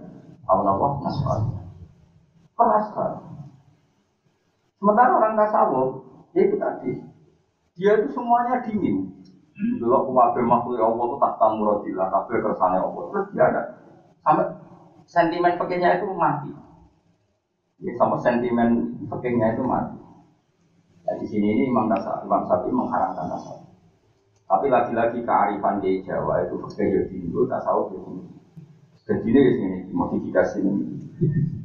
A: atau nopo Nasrani keras sekali sementara orang tasawuf ya itu tadi dia itu semuanya dingin Dulu kuwabe makhluk Allah itu tak tamu rodila, kabeh kersane Allah. Terus dia ada sampai sentimen pekehnya itu mati. Ya, sampai sentimen pekehnya itu mati. Nah, di sini ini Imam Nasa, Imam Sapi mengharamkan tasawuf. Tapi lagi-lagi kearifan di Jawa itu pekeh ya dulu tasawuf ya sini. Dan sini di sini modifikasi ini.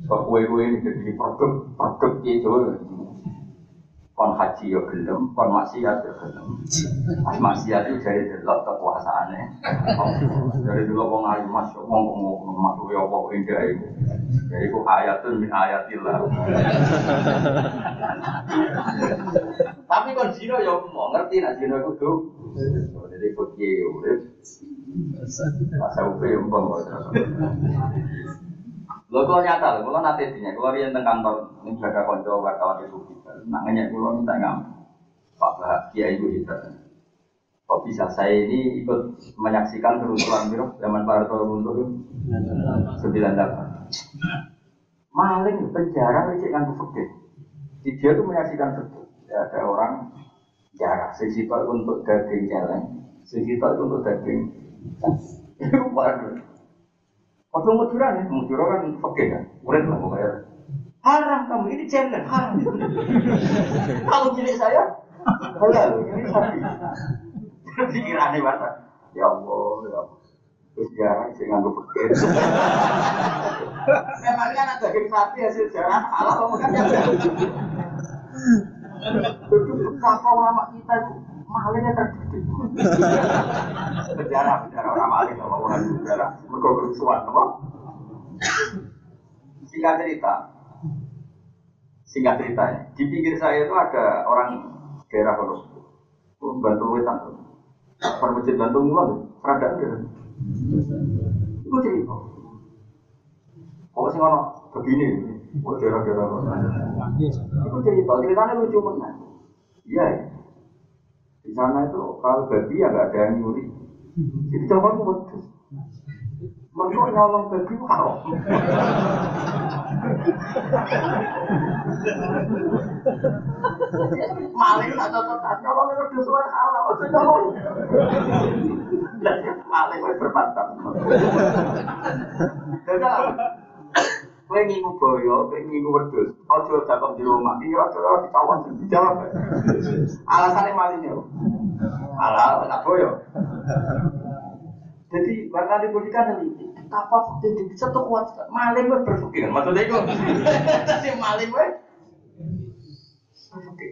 A: So kue-kue ini jadi produk produk Jawa kon haji yo gelem, kon maksiat yo gelem. Pas maksiat itu dari delok kekuasaannya. Dari dulu wong ayu mas, wong wong masuk yo apa indah itu. Jadi ku ayatun min ayatillah. Tapi kon zino yo mau ngerti nak zino itu tuh. Jadi fakir urip. Masa upe yo mbong Lho kalau nyata, kalau nanti dinya, kalau dia tentang kantor, ini jaga konco wartawan itu kita, ngenyek kalau minta ngam, Pak Bahagia itu kita. Kok bisa saya ini ikut menyaksikan kerusuhan biro zaman Pak Harto runtuh sembilan delapan. Maling penjara itu kan fakir. Dia tuh menyaksikan betul. Ya, ada orang jarak, sisi untuk daging celeng, sisi itu untuk daging. Baru. Waktu Madura nih, Madura kan fakir kan, murid lah pokoknya. Haram kamu ini challenge haram. Kalau milik saya, halal ini sapi. Pikirannya mata, ya Allah, ya Allah. Terus jarang sih nganggo fakir. Emangnya anak daging sapi hasil jarang halal kamu kan ya. Itu betapa ulama kita itu malingnya terdidik. Sejarah, sejarah orang maling, apa orang sejarah. Mereka kerusuhan, apa? Singkat cerita, singkat ceritanya, di pinggir saya itu ada orang daerah kalau bantu wetan, permajin bantu mulan, rada enggak. Itu cerita. Kok sih ngono begini, kok daerah-daerah Itu cerita, ceritanya lucu mana? Iya, ya. Di sana itu kalau babi ya nggak ada yang nyuri. Jadi coba aku wedus. Mereka nyolong babi itu haram. Maling atau tetap nyolong wedus itu. Itu nyolong. Maling itu berbantah. Jadi Kowe ngingu boyo, kowe ngingu wedhus. Aja dakok di rumah. Iki ora ora ditawan dijawab. Alasane malingnya. Halal tak boyo. Jadi warna dibudikan ini betapa fakta bisa tuh kuat maling gue berpikir maksudnya itu jadi maling gue berpikir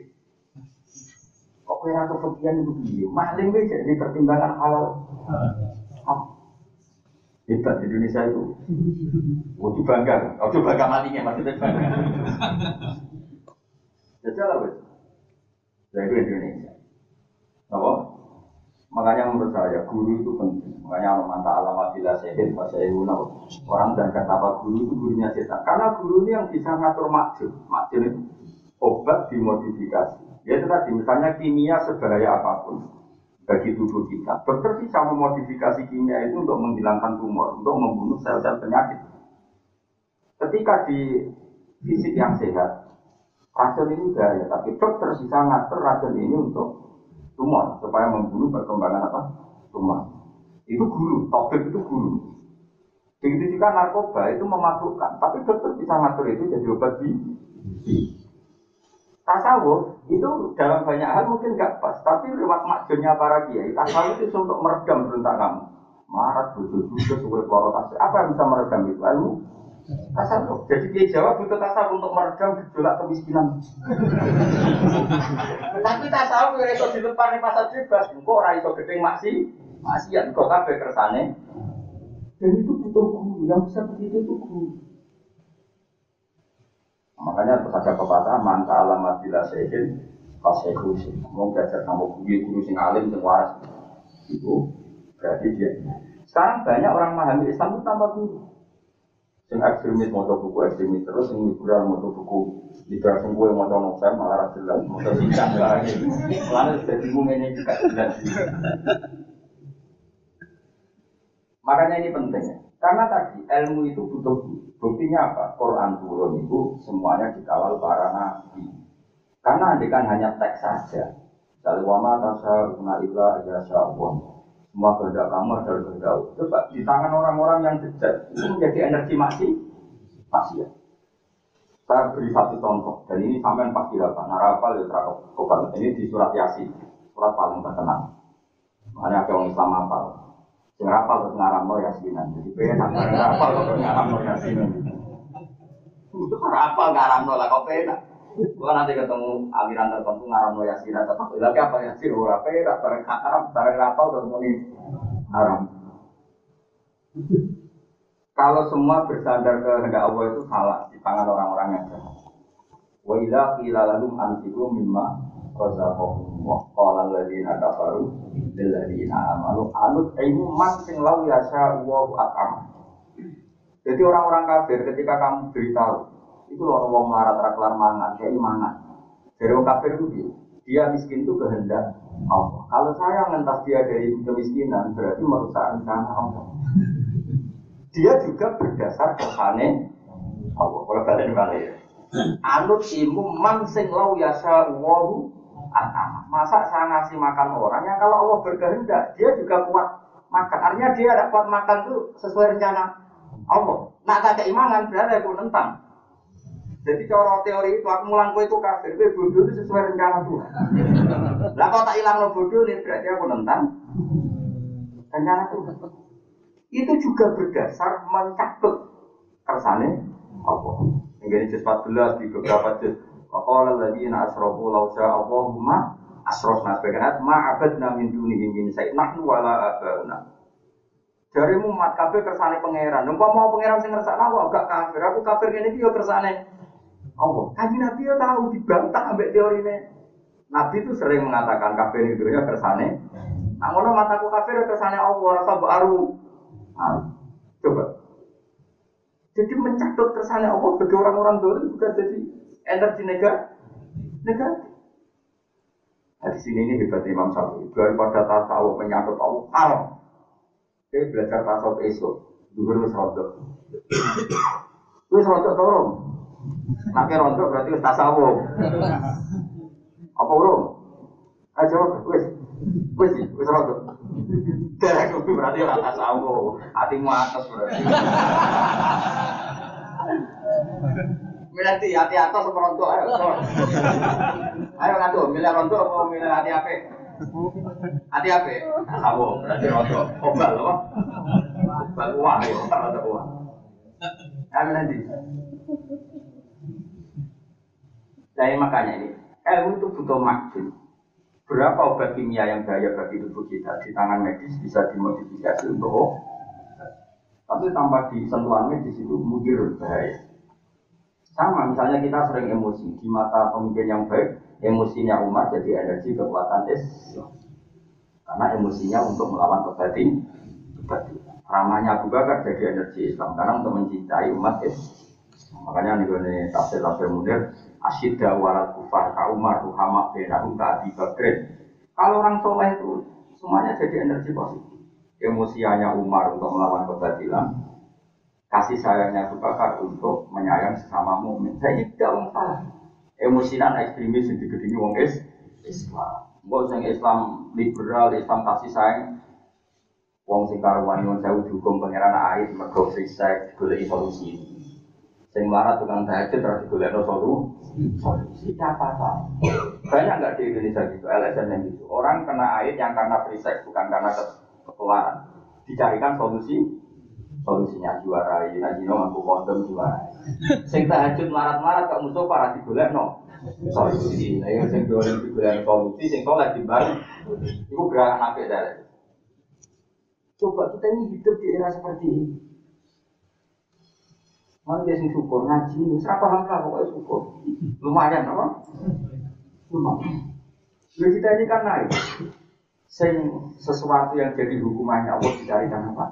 A: kok kira kefakiran itu begini maling gue jadi pertimbangan halal hebat Indonesia itu Wajib bangga, wajib bangga matinya maksudnya bangga. Jadi lah wes, itu Indonesia. Apa? Makanya menurut saya guru itu penting. Makanya manta alamat bila sehin bahasa Orang dan kata apa guru itu gurunya setan. Karena guru ini yang bisa ngatur makjid. Makjid itu obat dimodifikasi. Ya itu tadi misalnya kimia sebahaya apa pun bagi tubuh kita. Dokter bisa memodifikasi kimia itu untuk menghilangkan tumor, untuk membunuh sel-sel penyakit. Ketika di fisik yang sehat, racun ini bahaya, tapi dokter bisa ngatur racun ini untuk tumor, supaya membunuh perkembangan apa? Tumor. Itu guru, topik itu guru. Begitu juga narkoba itu memabukkan, tapi dokter bisa ngatur itu jadi obat di tasawuf itu dalam banyak hal mungkin nggak pas, tapi lewat makjunnya para kiai, tasawuf itu untuk meredam berontak kamu. Marat, butuh butuh suwe peloro Apa yang bisa meredam itu? Ilmu tasawuf. Jadi kiai Jawa butuh tasawuf untuk meredam gejolak kemiskinan. tapi tasawuf yang itu di depan nih pasar bebas, kok orang itu gede maksi, maksiat kok kabeh kersane. Dan itu butuh guru, yang bisa begitu itu guru. Makanya terus pepatah manta alamat bila sehin kasih sih. Mau belajar sama guru guru sing alim sing waras itu berarti dia Sekarang banyak orang memahami Islam itu tanpa guru. Sing ekstremis mau buku ekstremis terus, sing liberal mau buku liberal sing gue mau novel malah jelas, mau singkat lagi. Lalu sudah bingung ini juga. Makanya ini penting. Karena tadi ilmu itu butuh buktinya apa? Quran turun itu semuanya dikawal para nabi. Karena andikan hanya teks saja. Dari wama tasa guna illa aja Allah. Semua kehendak kamu adalah kehendak Coba di tangan orang-orang yang bejat itu menjadi energi masih masih ya. Saya beri satu contoh dan ini sampai pasti dapat narapal ya terapal Ini di surat Yasin, surat paling terkenal. Makanya orang Islam apa? Sing rapal terus ngaramno yasinan. Jadi penak rapal terus ngaramno yasinan. Itu rapal ngaramno lah kok penak. Gua nanti ketemu aliran tertentu ngaramno yasinan tetap lagi apa yasin ora penak bareng haram bareng rapal terus muni haram. Kalau semua bersandar ke hendak Allah itu salah di tangan orang-orang yang jahat. Wa idza qila lahum anfiqu mimma razaqahum wa qala alladziina kafaru lil ladzina amanu anut ilmu man sing lau yasha wa at'am. Jadi orang-orang kafir ketika kamu beritahu itu loh wong melarat ra kelar mangan, kayak mangan. Dari orang kafir itu dia miskin itu kehendak Allah. Kalau saya ngentas dia dari kemiskinan berarti merusak rencana Allah. Dia juga berdasar kesane Allah. Kalau kalian balik ya. Anut ilmu man sing lau yasha wa Masa saya ngasih makan orang yang kalau Allah berkehendak, dia juga kuat makan. Artinya dia ada kuat makan itu sesuai rencana Allah. Nah, tak keimanan berarti aku nentang. Jadi cara teori itu aku mulang itu kafir, gue bodoh itu sesuai rencana Tuhan. Lah kalau tak hilang lo bodoh nih berarti aku nentang rencana Tuhan. Itu juga berdasar mencatut kersane Allah. Ini juz 14 di beberapa juz Waqala alladziina asrafu law syaa Allahumma asrafna sebagian ayat ma abadna min dunihi min syai' nahnu wala abauna. Dari mat kafir kersane pangeran. Numpa mau pangeran sing ngersakno aku gak kafir. Aku kafir ngene iki yo kersane Allah. Kaji Nabi yo tahu dibantah ambek ini. Nabi itu sering mengatakan kafir itu ya kersane. Nah, ngono mataku kafir kersane Allah rasa baru. Coba. Jadi mencatut kersane Allah bagi orang-orang dulu juga jadi energi negatif. Negatif. Nah, di sini ini hebat Imam Syafi'i. Daripada tasawuf menyangkut Allah haram. Dia belajar tasawuf esok. Dulu wis rontok. Wis rontok turun. Nanti rontok berarti wis tasawuf. Apa urung? Ayo jawab, wis. Wis, wis rontok. Derek berarti ora tasawuf. Atas berarti. Milih hati atas apa rontok ayo. Ayo ngadu, milih rontok apa milih hati apa? Hati apa? Sabo, berarti rontok. Obal apa? Obal uang ya, rontok uang. Ayo nanti. Jadi makanya ini, ilmu itu butuh maksud. Berapa obat kimia yang bahaya bagi tubuh kita di tangan medis bisa dimodifikasi untuk tapi tanpa disentuhan medis itu mungkin bahaya. Sama misalnya kita sering emosi di mata pemimpin yang baik, emosinya umat jadi energi kekuatan Islam. Karena emosinya untuk melawan kebatin, kebatin. Ramahnya Abu Bakar jadi energi Islam karena untuk mencintai umat Islam. Makanya nih tafsir tafsir munir asyidda warat kufar ka Umar ka Abi Bakrin. Kalau orang soleh itu semuanya jadi energi positif. Emosianya Umar untuk melawan kebatilan, kasih sayangnya Abu Bakar untuk menyayang sesama mukmin. Saya ini tidak wong salah. Emosinan ekstremis yang digedingi wong is Islam. Mbok sing Islam liberal, Islam kasih sayang. Wong sing karuan nyuwun sewu dihukum pangeran air mergo free sex golek solusi. Sing melarat tukang tahajud terus digolekno solusi. Apa apa? Banyak nggak di Indonesia gitu, LSM yang gitu. Orang kena air yang karena free bukan karena ketularan. Dicarikan solusi solusinya juara ini lagi no aku kondom juara sing tahajud marat-marat kok musuh para digolek no solusi nah yang sing digolek digolek solusi sing soleh di bari itu gerakan apa dari coba kita ini hidup di era seperti ini Mana dia sing syukur ngaji, serapa hamlah pokoknya syukur. Lumayan apa? Lumayan. Lalu kita ini kan naik. sing sesuatu yang jadi hukumannya Allah dicarikan apa?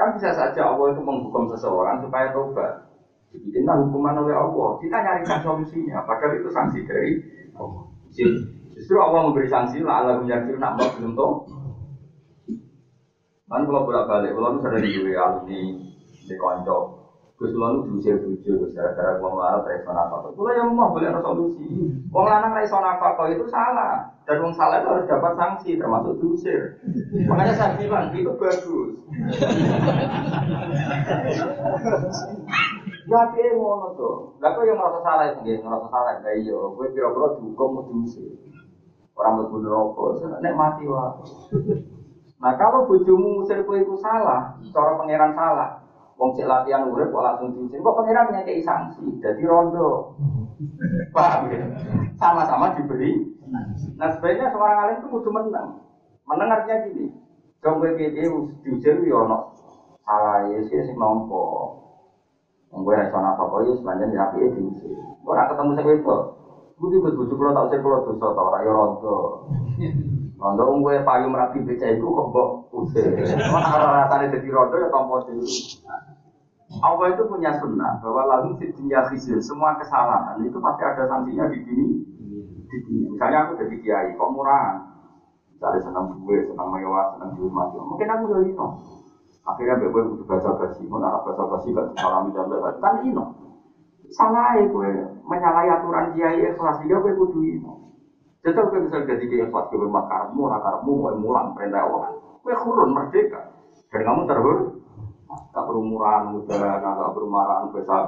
A: Kan bisa saja Allah itu menghukum seseorang supaya tobat. Dibikinlah hukuman oleh Allah. Kita nyarikan solusinya. Padahal itu sanksi dari Allah. Justru Allah memberi sanksi lah Allah menjadi nak mau belum tahu. Kan kalau bolak kalau misalnya di alumni di konco, Gus lalu diusir bujuk, gara-gara gua dari sana apa Kalau yang mau boleh ada solusi. Wong lanang sana apa itu salah. Dan wong salah itu harus dapat sanksi, termasuk diusir. Makanya saya bilang itu bagus. Ya piye ngono to. Lah kok yang merasa salah sendiri, merasa salah ya iya, kowe pira-pira dihukum mau diusir. Orang mlebu neraka, nek mati wae. Nah kalau bojomu musir kowe itu salah, cara pangeran salah, Wong cek latihan urip kok langsung diusir. Kok pangeran ngekei sanksi, jadi rondo. Paham ya? Sama-sama diberi. Nah sebenarnya seorang alim itu kudu menang. Menang artinya gini. Dong kowe piye diusir yo ono salah ya sih sing nompo. Wong kowe iso apa ya sepanjang ya piye diusir. Ora ketemu sing wedok. Kudu kudu bojo kula tak usir kula dosa ta ora yo rondo. Rondo wong kowe payu merapi becak iku kok mbok usir. Ora rasane dadi rondo ya tampa dhewe. Allah itu punya sunnah bahwa lalu dunia khizyun semua kesalahan itu pasti ada sanksinya di sini. Di dunia. Misalnya aku jadi kiai, kok murahan? Misalnya senang gue, senang mewah, senang di rumah. Mungkin aku jadi ino. Akhirnya gue butuh baca basi, mau narap baca basi gak disalami dan bebas. Kan ino. Salah ya gue menyalahi aturan kiai ikhlas dia gue kudu ino. Jadi gue bisa jadi kiai ikhlas gue makarmu, rakarmu, gue mulang perintah Allah. Gue kurun merdeka. Dan kamu terhur, tak berumuran muda, tak berumuran besar.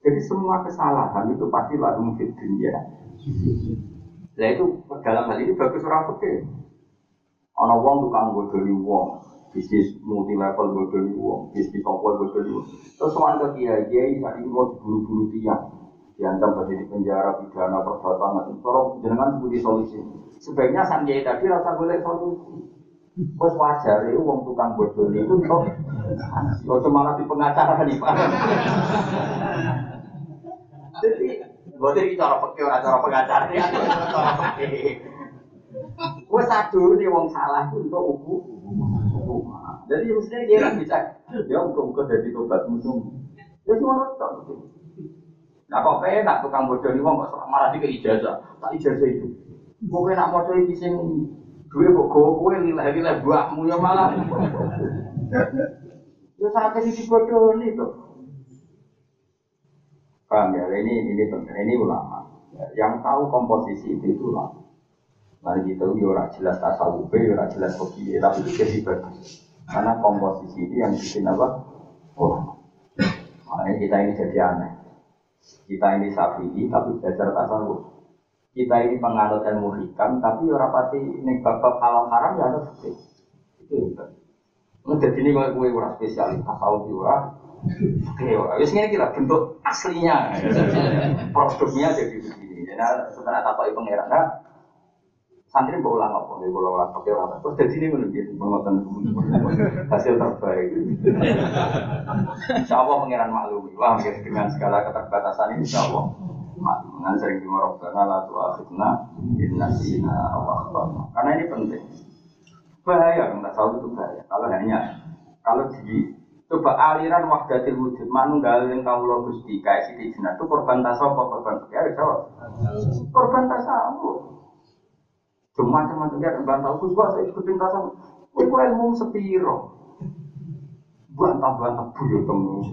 A: Jadi semua kesalahan itu pasti lalu mungkin dunia. Nah itu dalam hal ini bagus orang peke. Ono wong tukang bodoni wong, bisnis multi level bodoni wong, bisnis apa bodoni wong. Terus soal ke kiai kiai ini mau buru-buru tiang, diancam di penjara pidana perbuatan, tolong jenengan sebuti solusi. Sebaiknya sang kiai tadi rasa boleh solusi. Bos wajar itu uang tukang bodoh itu untuk Ojo malah di pengacara nih pak. Jadi, gue jadi cara pakai orang cara pengacara ya, cara pakai. Gue satu nih uang salah itu untuk ubu. Jadi mestinya dia kan bisa, ya buka-buka dari tobat musuh. Ya semua nonton. Nah kok nak tukang bodoh nih uang malah di ijazah, tak ijazah itu. Gue nak mau coba di Gue kok gue lilah-lilah buahmu ya malah. Ya saat ini dibodoh nih tuh. Paham ya? Ini ini penting. Ini ulama. Yang tahu komposisi itu itu ulama. Mari kita ya ora jelas tasawuf, ya jelas kopi, tapi itu jadi bagus. Karena komposisi ini yang bikin apa? Oh, makanya kita ini jadi aneh. Kita ini sapi, tapi belajar tasawuf kita ini penganut ilmu hikam tapi orang pati ini bab halal haram ya ada fikih itu hebat jadi ini kalau gue orang spesialis tasawuf ora Oke, ora. Wis ngene kita bentuk aslinya. Produknya jadi begini. Jadi sebenarnya apa itu pangeran nah, santri mau ulang apa? Nih kalau ulang pakai orang terus dari sini menunjuk pengotan hasil terbaik. Insya Allah pangeran maklum. Wah, dengan segala keterbatasan ini Insya Dengan sering dengar Rabbana la tu'akhidna in nasina aw Karena ini penting. Bahaya nggak tahu itu bahaya. Kalau hanya kalau di coba aliran wahdatil wujud manunggalin kamu lo gusti kayak siti jinak itu korban tasawuf korban ya jawab. Korban tasawuf cuma cuma dia korban tasawuf gua saya ikutin tasawuf itu ilmu sepiro? Bantah bantah buyut temu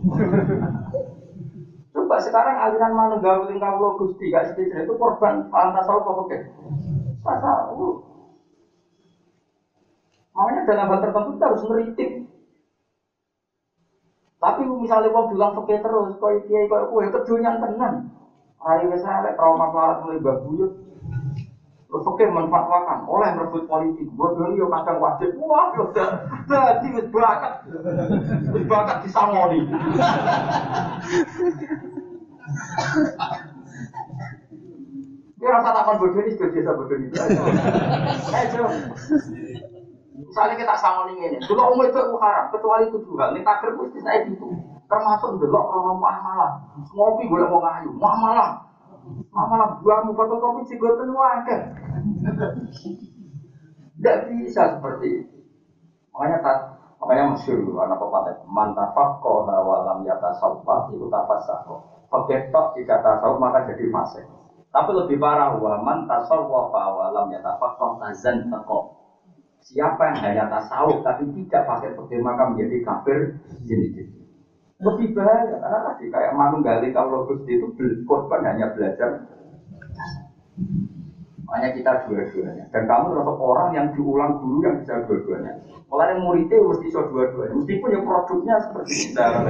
A: Coba sekarang aliran mana gawe tingkah pulau gusti gak sedikit itu korban paham tasawuf apa oke? Tasawuf. Makanya dalam hal tertentu kita harus ngeritik. Tapi misalnya mau bilang oke terus, kau kiai kau kue kedunya tenan. Hari misalnya trauma pelarat mulai babuyut. Terus oke manfaatkan oleh merebut politik. Bodoh yo kadang wajib. Wah, sudah jadi wis bakat. Wis bakat disangoni. Dia rasa takon bodoh ini sudah biasa bodoh ini. Eh, Misalnya kita sama ini, dulu umum itu haram, kecuali itu juga. Ini takdir mesti saya itu. Termasuk delok krono malah. Ngopi gue mau ngayu, malah. Malah buahmu fotokopi cigoten wakil. Tidak bisa seperti itu. Makanya tak makanya masyur anak pepatah mantafak kau walam yata salfa itu tafasako. Pegetok tidak tasawuf maka jadi fase. Tapi lebih parah waman tasawuf walam yata fakkoh tazan fakkoh. Siapa yang hanya tasawuf tapi tidak pakai petir maka menjadi kafir jadi lebih bahaya karena tadi kayak manunggali kalau Gusti itu korban hanya belajar hanya kita dua-duanya. Dan kamu termasuk orang yang diulang guru yang bisa dua-duanya. Mulai muridnya mesti bisa dua-duanya. Meskipun ya produknya seperti kita.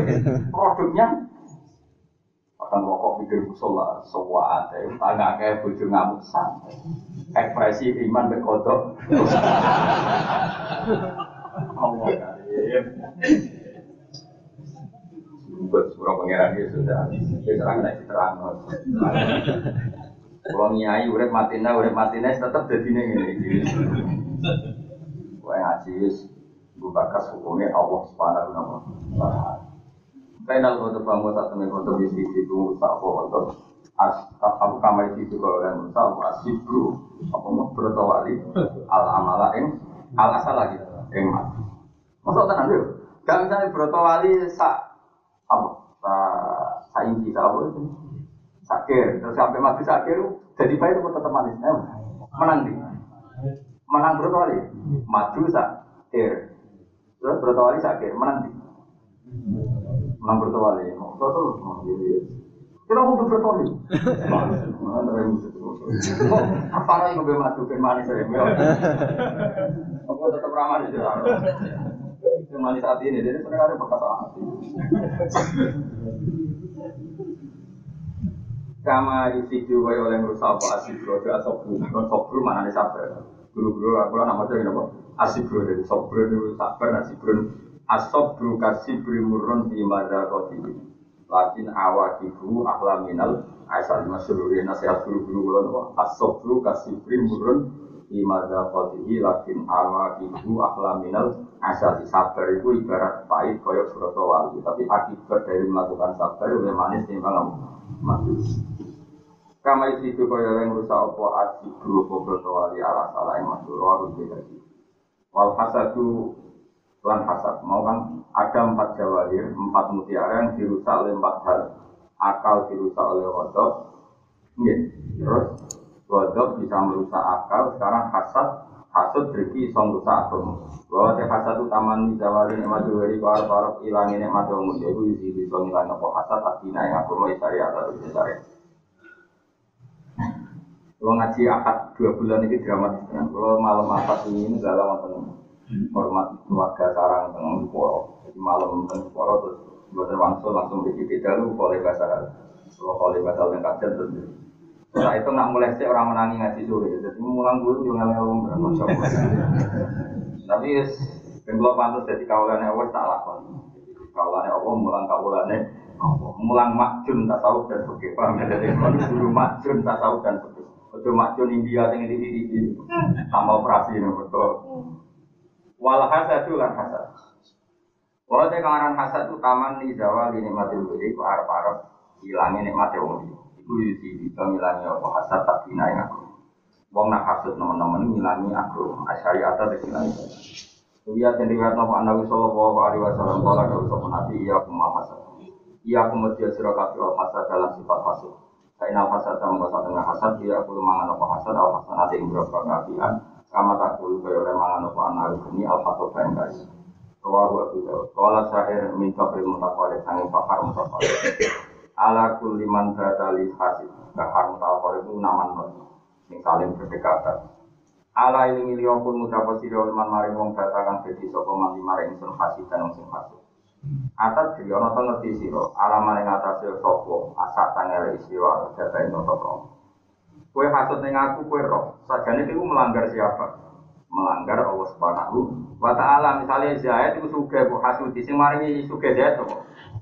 A: Produknya akan rokok pikir musola, semua ada. Tangga kayak bojo ngamuk santai. Ekspresi iman berkodok. Allah. Buat surah pangeran dia sudah. Dia terang naik terang. Kalau nyai urip matina urip matina tetap jadi ini. Wah ngaji bu bakas hukumnya Allah subhanahu wa taala. Kainal kotor bangun satu nih kotor di itu tak kotor. As aku kamar itu kalau orang musa aku asibru apa mau bertawali al amala ing al asal lagi ing mati. Masuk tenang dulu. Gak misalnya bertawali sa apa sa sa inci sa apa itu. Sakir. Terus sampai mati sakir jadi baik itu tetap manis. Eh, menang di menang berapa maju sakir. Terus berapa kali sakir menang di menang berapa kali mau terus kita mau berapa kali apa lagi gue maju ke manis ya aku tetap ramah di yang manis hati ini jadi sebenarnya perkataan hati kama yusidu kaya oleh merusak apa asibro itu asobru kan sobru mana nih sabar. Guru-guru aku lah nama jadi apa? Asibro dari sobru itu sabar asibro asobru kasibri murun di mada kotibi lakin awakibu ahlaminal asal. Masyururi nasihat guru-guru kulon apa asobru kasibri murun di mada kotibi lakin awakibu ahlaminal asal. Sabar itu ibarat pahit koyok surat wali tapi akibat dari melakukan sabar lebih manis timbang mati Kama itu kaya yang rusak apa asik dua pobroto wali ala salah yang masuk roh beda Wal hasadu lan hasad mau kan ada empat jawahir, empat mutiara yang dirusak oleh empat hal. Akal dirusak oleh wadok, terus wadok bisa merusak akal. Sekarang hasad, hasud berarti iso merusak. Bahwa teh hasad di jawahir nikmat dari para para ilangi nikmat umum. Jadi isi bisa ngilangi apa hasad, adina yang agama isari atau isari. Kalau ngaji akad dua bulan ini dramatis kan. Kalau malam akad ini nggak lama tenang. Hormat keluarga sarang tengah poro. Jadi malam tengah poro terus buat wangsul langsung di kita lu boleh bahasa. Kalau boleh bahasa yang kajian terus. Setelah itu nak mulai sih orang menangi ngaji sore. Jadi mulang dulu juga ngelong berapa Tapi kalau pantas jadi kawalan Allah tak lakon. Kawalan Allah mulang kawalannya mulang makjun tasawuf dan sebagainya. Paham ya? Kalau guru makjun tasawuf dan sebagainya. Ojo macun India sing di di sama operasi ini betul. Wal itu kan hasad. Walau te kangaran hasad itu taman di Jawa di nikmatil budi ku arep arep hilangin nikmatil wong Iku yusi bisa ngilangi apa hasad tak dina yang aku. Wong nak hasad teman-teman ngilangi aku. Asyari atas ngilangi. Iya dan riwayat Nabi Nabi Sallallahu Alaihi Wasallam kalau kau sopan Nabi iya aku mau hasad. Iya aku mesti sirakapi hasad dalam sifat hasad. Karena hasad sama bahasa tengah hasad dia aku mangan apa hasad al hasad nanti berapa keapian sama tak perlu kaya oleh mangan apa anak ini al fatwa kain guys. Rawahu Abu Dawud. Kala syair min kabri mutaqalid sangi fakar mutaqalid. Ala kulli man batali hasid. Bakar mutaqalid itu naman non. Yang saling berdekatan. Ala ilingi liyongkun ngucapa sira man maring wong batakan dadi sapa man maring sun hasid dan wong sing hasid. Atas jadi ono to ngerti siro alaman yang atas sopo asak tanggal istiwa data itu toto. Kue hasut neng aku kue roh. Sajane itu melanggar siapa? Melanggar Allah Subhanahu wa taala. Misalnya Zaid itu suka bu hasut di maringi suka Zaid to.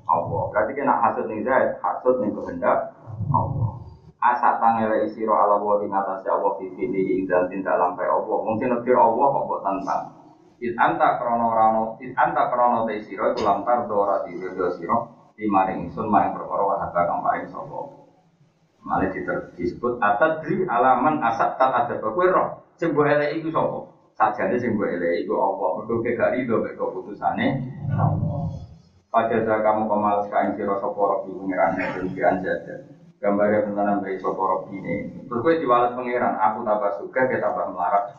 A: Allah. Berarti kena hasut ning Zaid, hasut ning kehendak Allah. Asak tanggal isiro ala wa ing atas Allah fili dan tindak lampai Allah. Mungkin nekir Allah kok tentang. It anta krono rano, it anta krono te siro itu lantar dora di video siro di maring sun maring perkara harga kang paring sopo. Malah disebut atadri alaman asat tak ada roh. Sing mbok elek iku sapa? Sajane elek iku apa? Mergo kowe gak rido mek Pada saat kamu kemal kain siro soporo di pengiran dan pian jajan. Gambarnya tentang bayi soporo ini. Terus gue diwales pengiran, aku tambah suka, dia tambah melarat.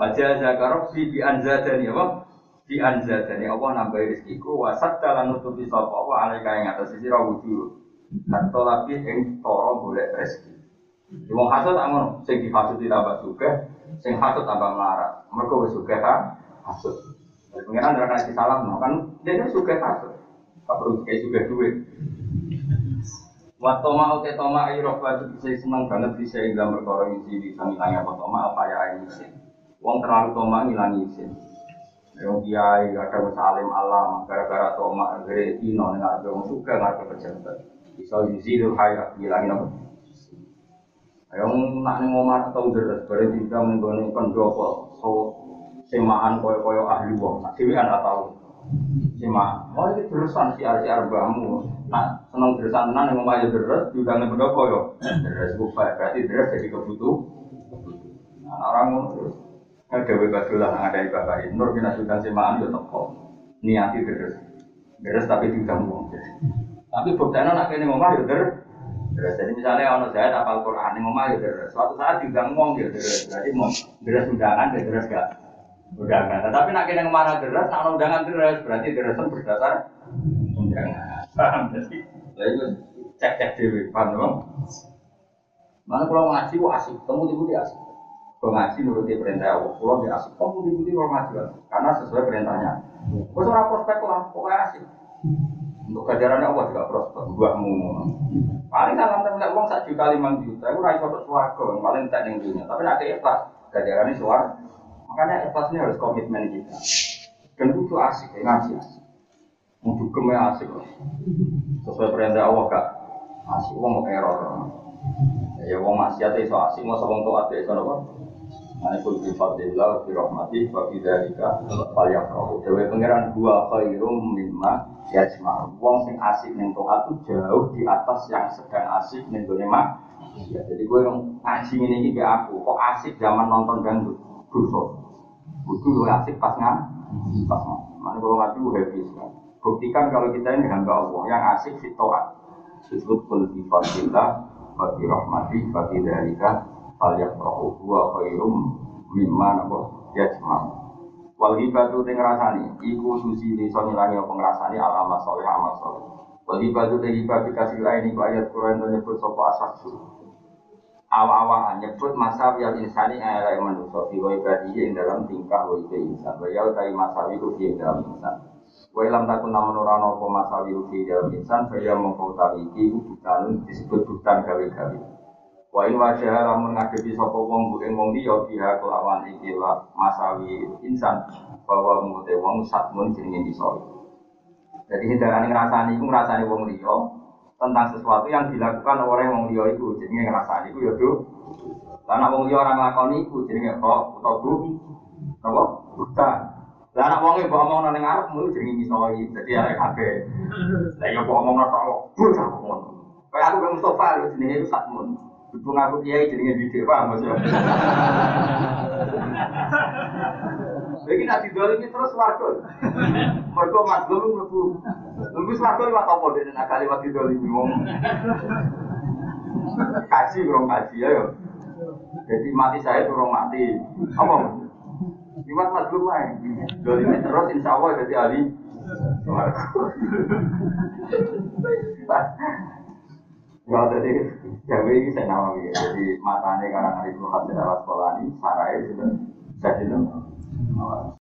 A: Baca zakarok di anzadani apa? Di anzadani apa nambah rezekiku wasat dalam nutupi sopo apa alai kaya atas sisi rawuju. Dan tolaki yang toro boleh rezeki. Wong hasut tak ngono, sing dihasut tambah suka, sing hasut tambah melarat. Mereka wis suka ha hasut. Pengiran ora kasih salam, kan dia itu suka hasut. Tak perlu kayak suka duit. Waktu mau te toma ayo batu bisa senang banget bisa dalam perkara isi bisa ngilangnya apa toma apa ya ini Wong terlalu toma ngilangi isin. Yang kiai kadang salim alam gara-gara toma gere ino nggak ada wong suka nggak ada pejabat. Bisa itu hayat ngilangin apa? Yang nak nih ngomar atau deres berarti kita menggone pendopo so semaan koyo-koyo ahli wong. Dewi kan tahu. Sima, oh ini terusan si arsi arbamu. Nah, seneng terusan tenan yang ngomong aja deres, juga nggak pendopo yo. Deres bufa, berarti deres jadi kebutuh. Nah, orang terus ada bebadulah ada ibadah nur kita sudah semaan yo teko niati deres. Deres tapi juga ngomong tapi buktinya nak kene ngomong yo deres deres. Jadi misalnya ono saya tapal Quran yang ngomong yo deres suatu saat juga ngomong yo deres berarti mau deres undangan ya deres gak. Undangan. Tetapi nak kene ngomong deres nak undangan deres berarti deres berdasar undangan. Paham jadi itu cek cek dewi paham dong mana kalau ngaji wah asik. Temu tibu dia asik kalau ngaji perintah Allah, pulau dia asik. Kamu diikuti kalau ngaji kan? Karena sesuai perintahnya. Kau seorang prospek lah, pokoknya asik. Untuk gajarannya Allah juga prospek, buahmu. Paling salam temen uang satu juta lima juta, aku raih foto suarga, paling tak yang dunia. Tapi nanti ikhlas, gajarannya suar. Makanya ikhlas ini harus komitmen kita. Dan itu asik, ya ngaji asik. Untuk ke mana asik, sesuai perintah Allah gak asik, uang mau error. Ya wong maksiat itu asik, mau sebong toat itu apa? Manikul bi fadlillah bi rahmatih wa bi dzalika falyafrahu. Dewe pangeran gua khairum mimma yajma. Wong sing asik ning taat itu jauh di atas yang sedang asik ning gone mak. Ya, jadi gue ngaji ini iki ke aku, kok asik zaman nonton dangdut. Dosa. Kudu asik pas ngan. Pas ngan. Mana kalau ngaji gue happy sekali. Buktikan kalau kita ini hamba Allah yang asik fi taat. Disebut kul bi fadlillah wa bi rahmatih wa dzalika falyafrahu huwa khairum mimma napa? Yajma'u wal hibatu te ngrasani iku susi iso ngilangi apa ngrasani alama soleh amal soleh wal hibatu te hibah dikasih lain iku ayat Quran to nyebut sapa asaksu awa-awa nyebut masa yang insani ayat manusia fi wa ibadihi ing dalam tingkah wa ibe insan. Wa ya utai masawi ku fi dalam insan. Wa ilam takun namun ora apa masawi ku fi dalam insan saya mengkau tawi iki bukan disebut bukan gawe-gawe Wa in wajah lamun ngadepi sapa wong bu ing wong liya biha kelawan iki masawi insan bahwa mute wong satmun jenenge iso. Jadi hindarane ngrasani iku ngrasani wong liya tentang sesuatu yang dilakukan oleh wong liya iku jenenge ngrasani iku ya do. Lah wong liya ora nglakoni iku jenenge kok utawa bu. Napa? Bukan. Lah anak wong e mbok omongno ning arepmu jenenge misoi. Dadi arek kabeh. Lah ya mbok omongno tok. Bocah ngono. Kayak aku Mustafa lho jenenge itu satmun. Ibu ngaku kiai jadi ngedidik, paham maksudnya? Jadi nanti ini terus warga. Mereka mazlum lebu. Lebu warga lewat apa deh? Nak kali waktu ini ngomong. Kaji kurang kaji ya. Jadi mati saya kurang mati. Apa? Lewat mazlum aja. ini terus insya Allah jadi ahli. Ya jadi Jawa ini saya nama ya. Jadi matanya karena hari itu hasil sekolah ini, sarai sudah jadi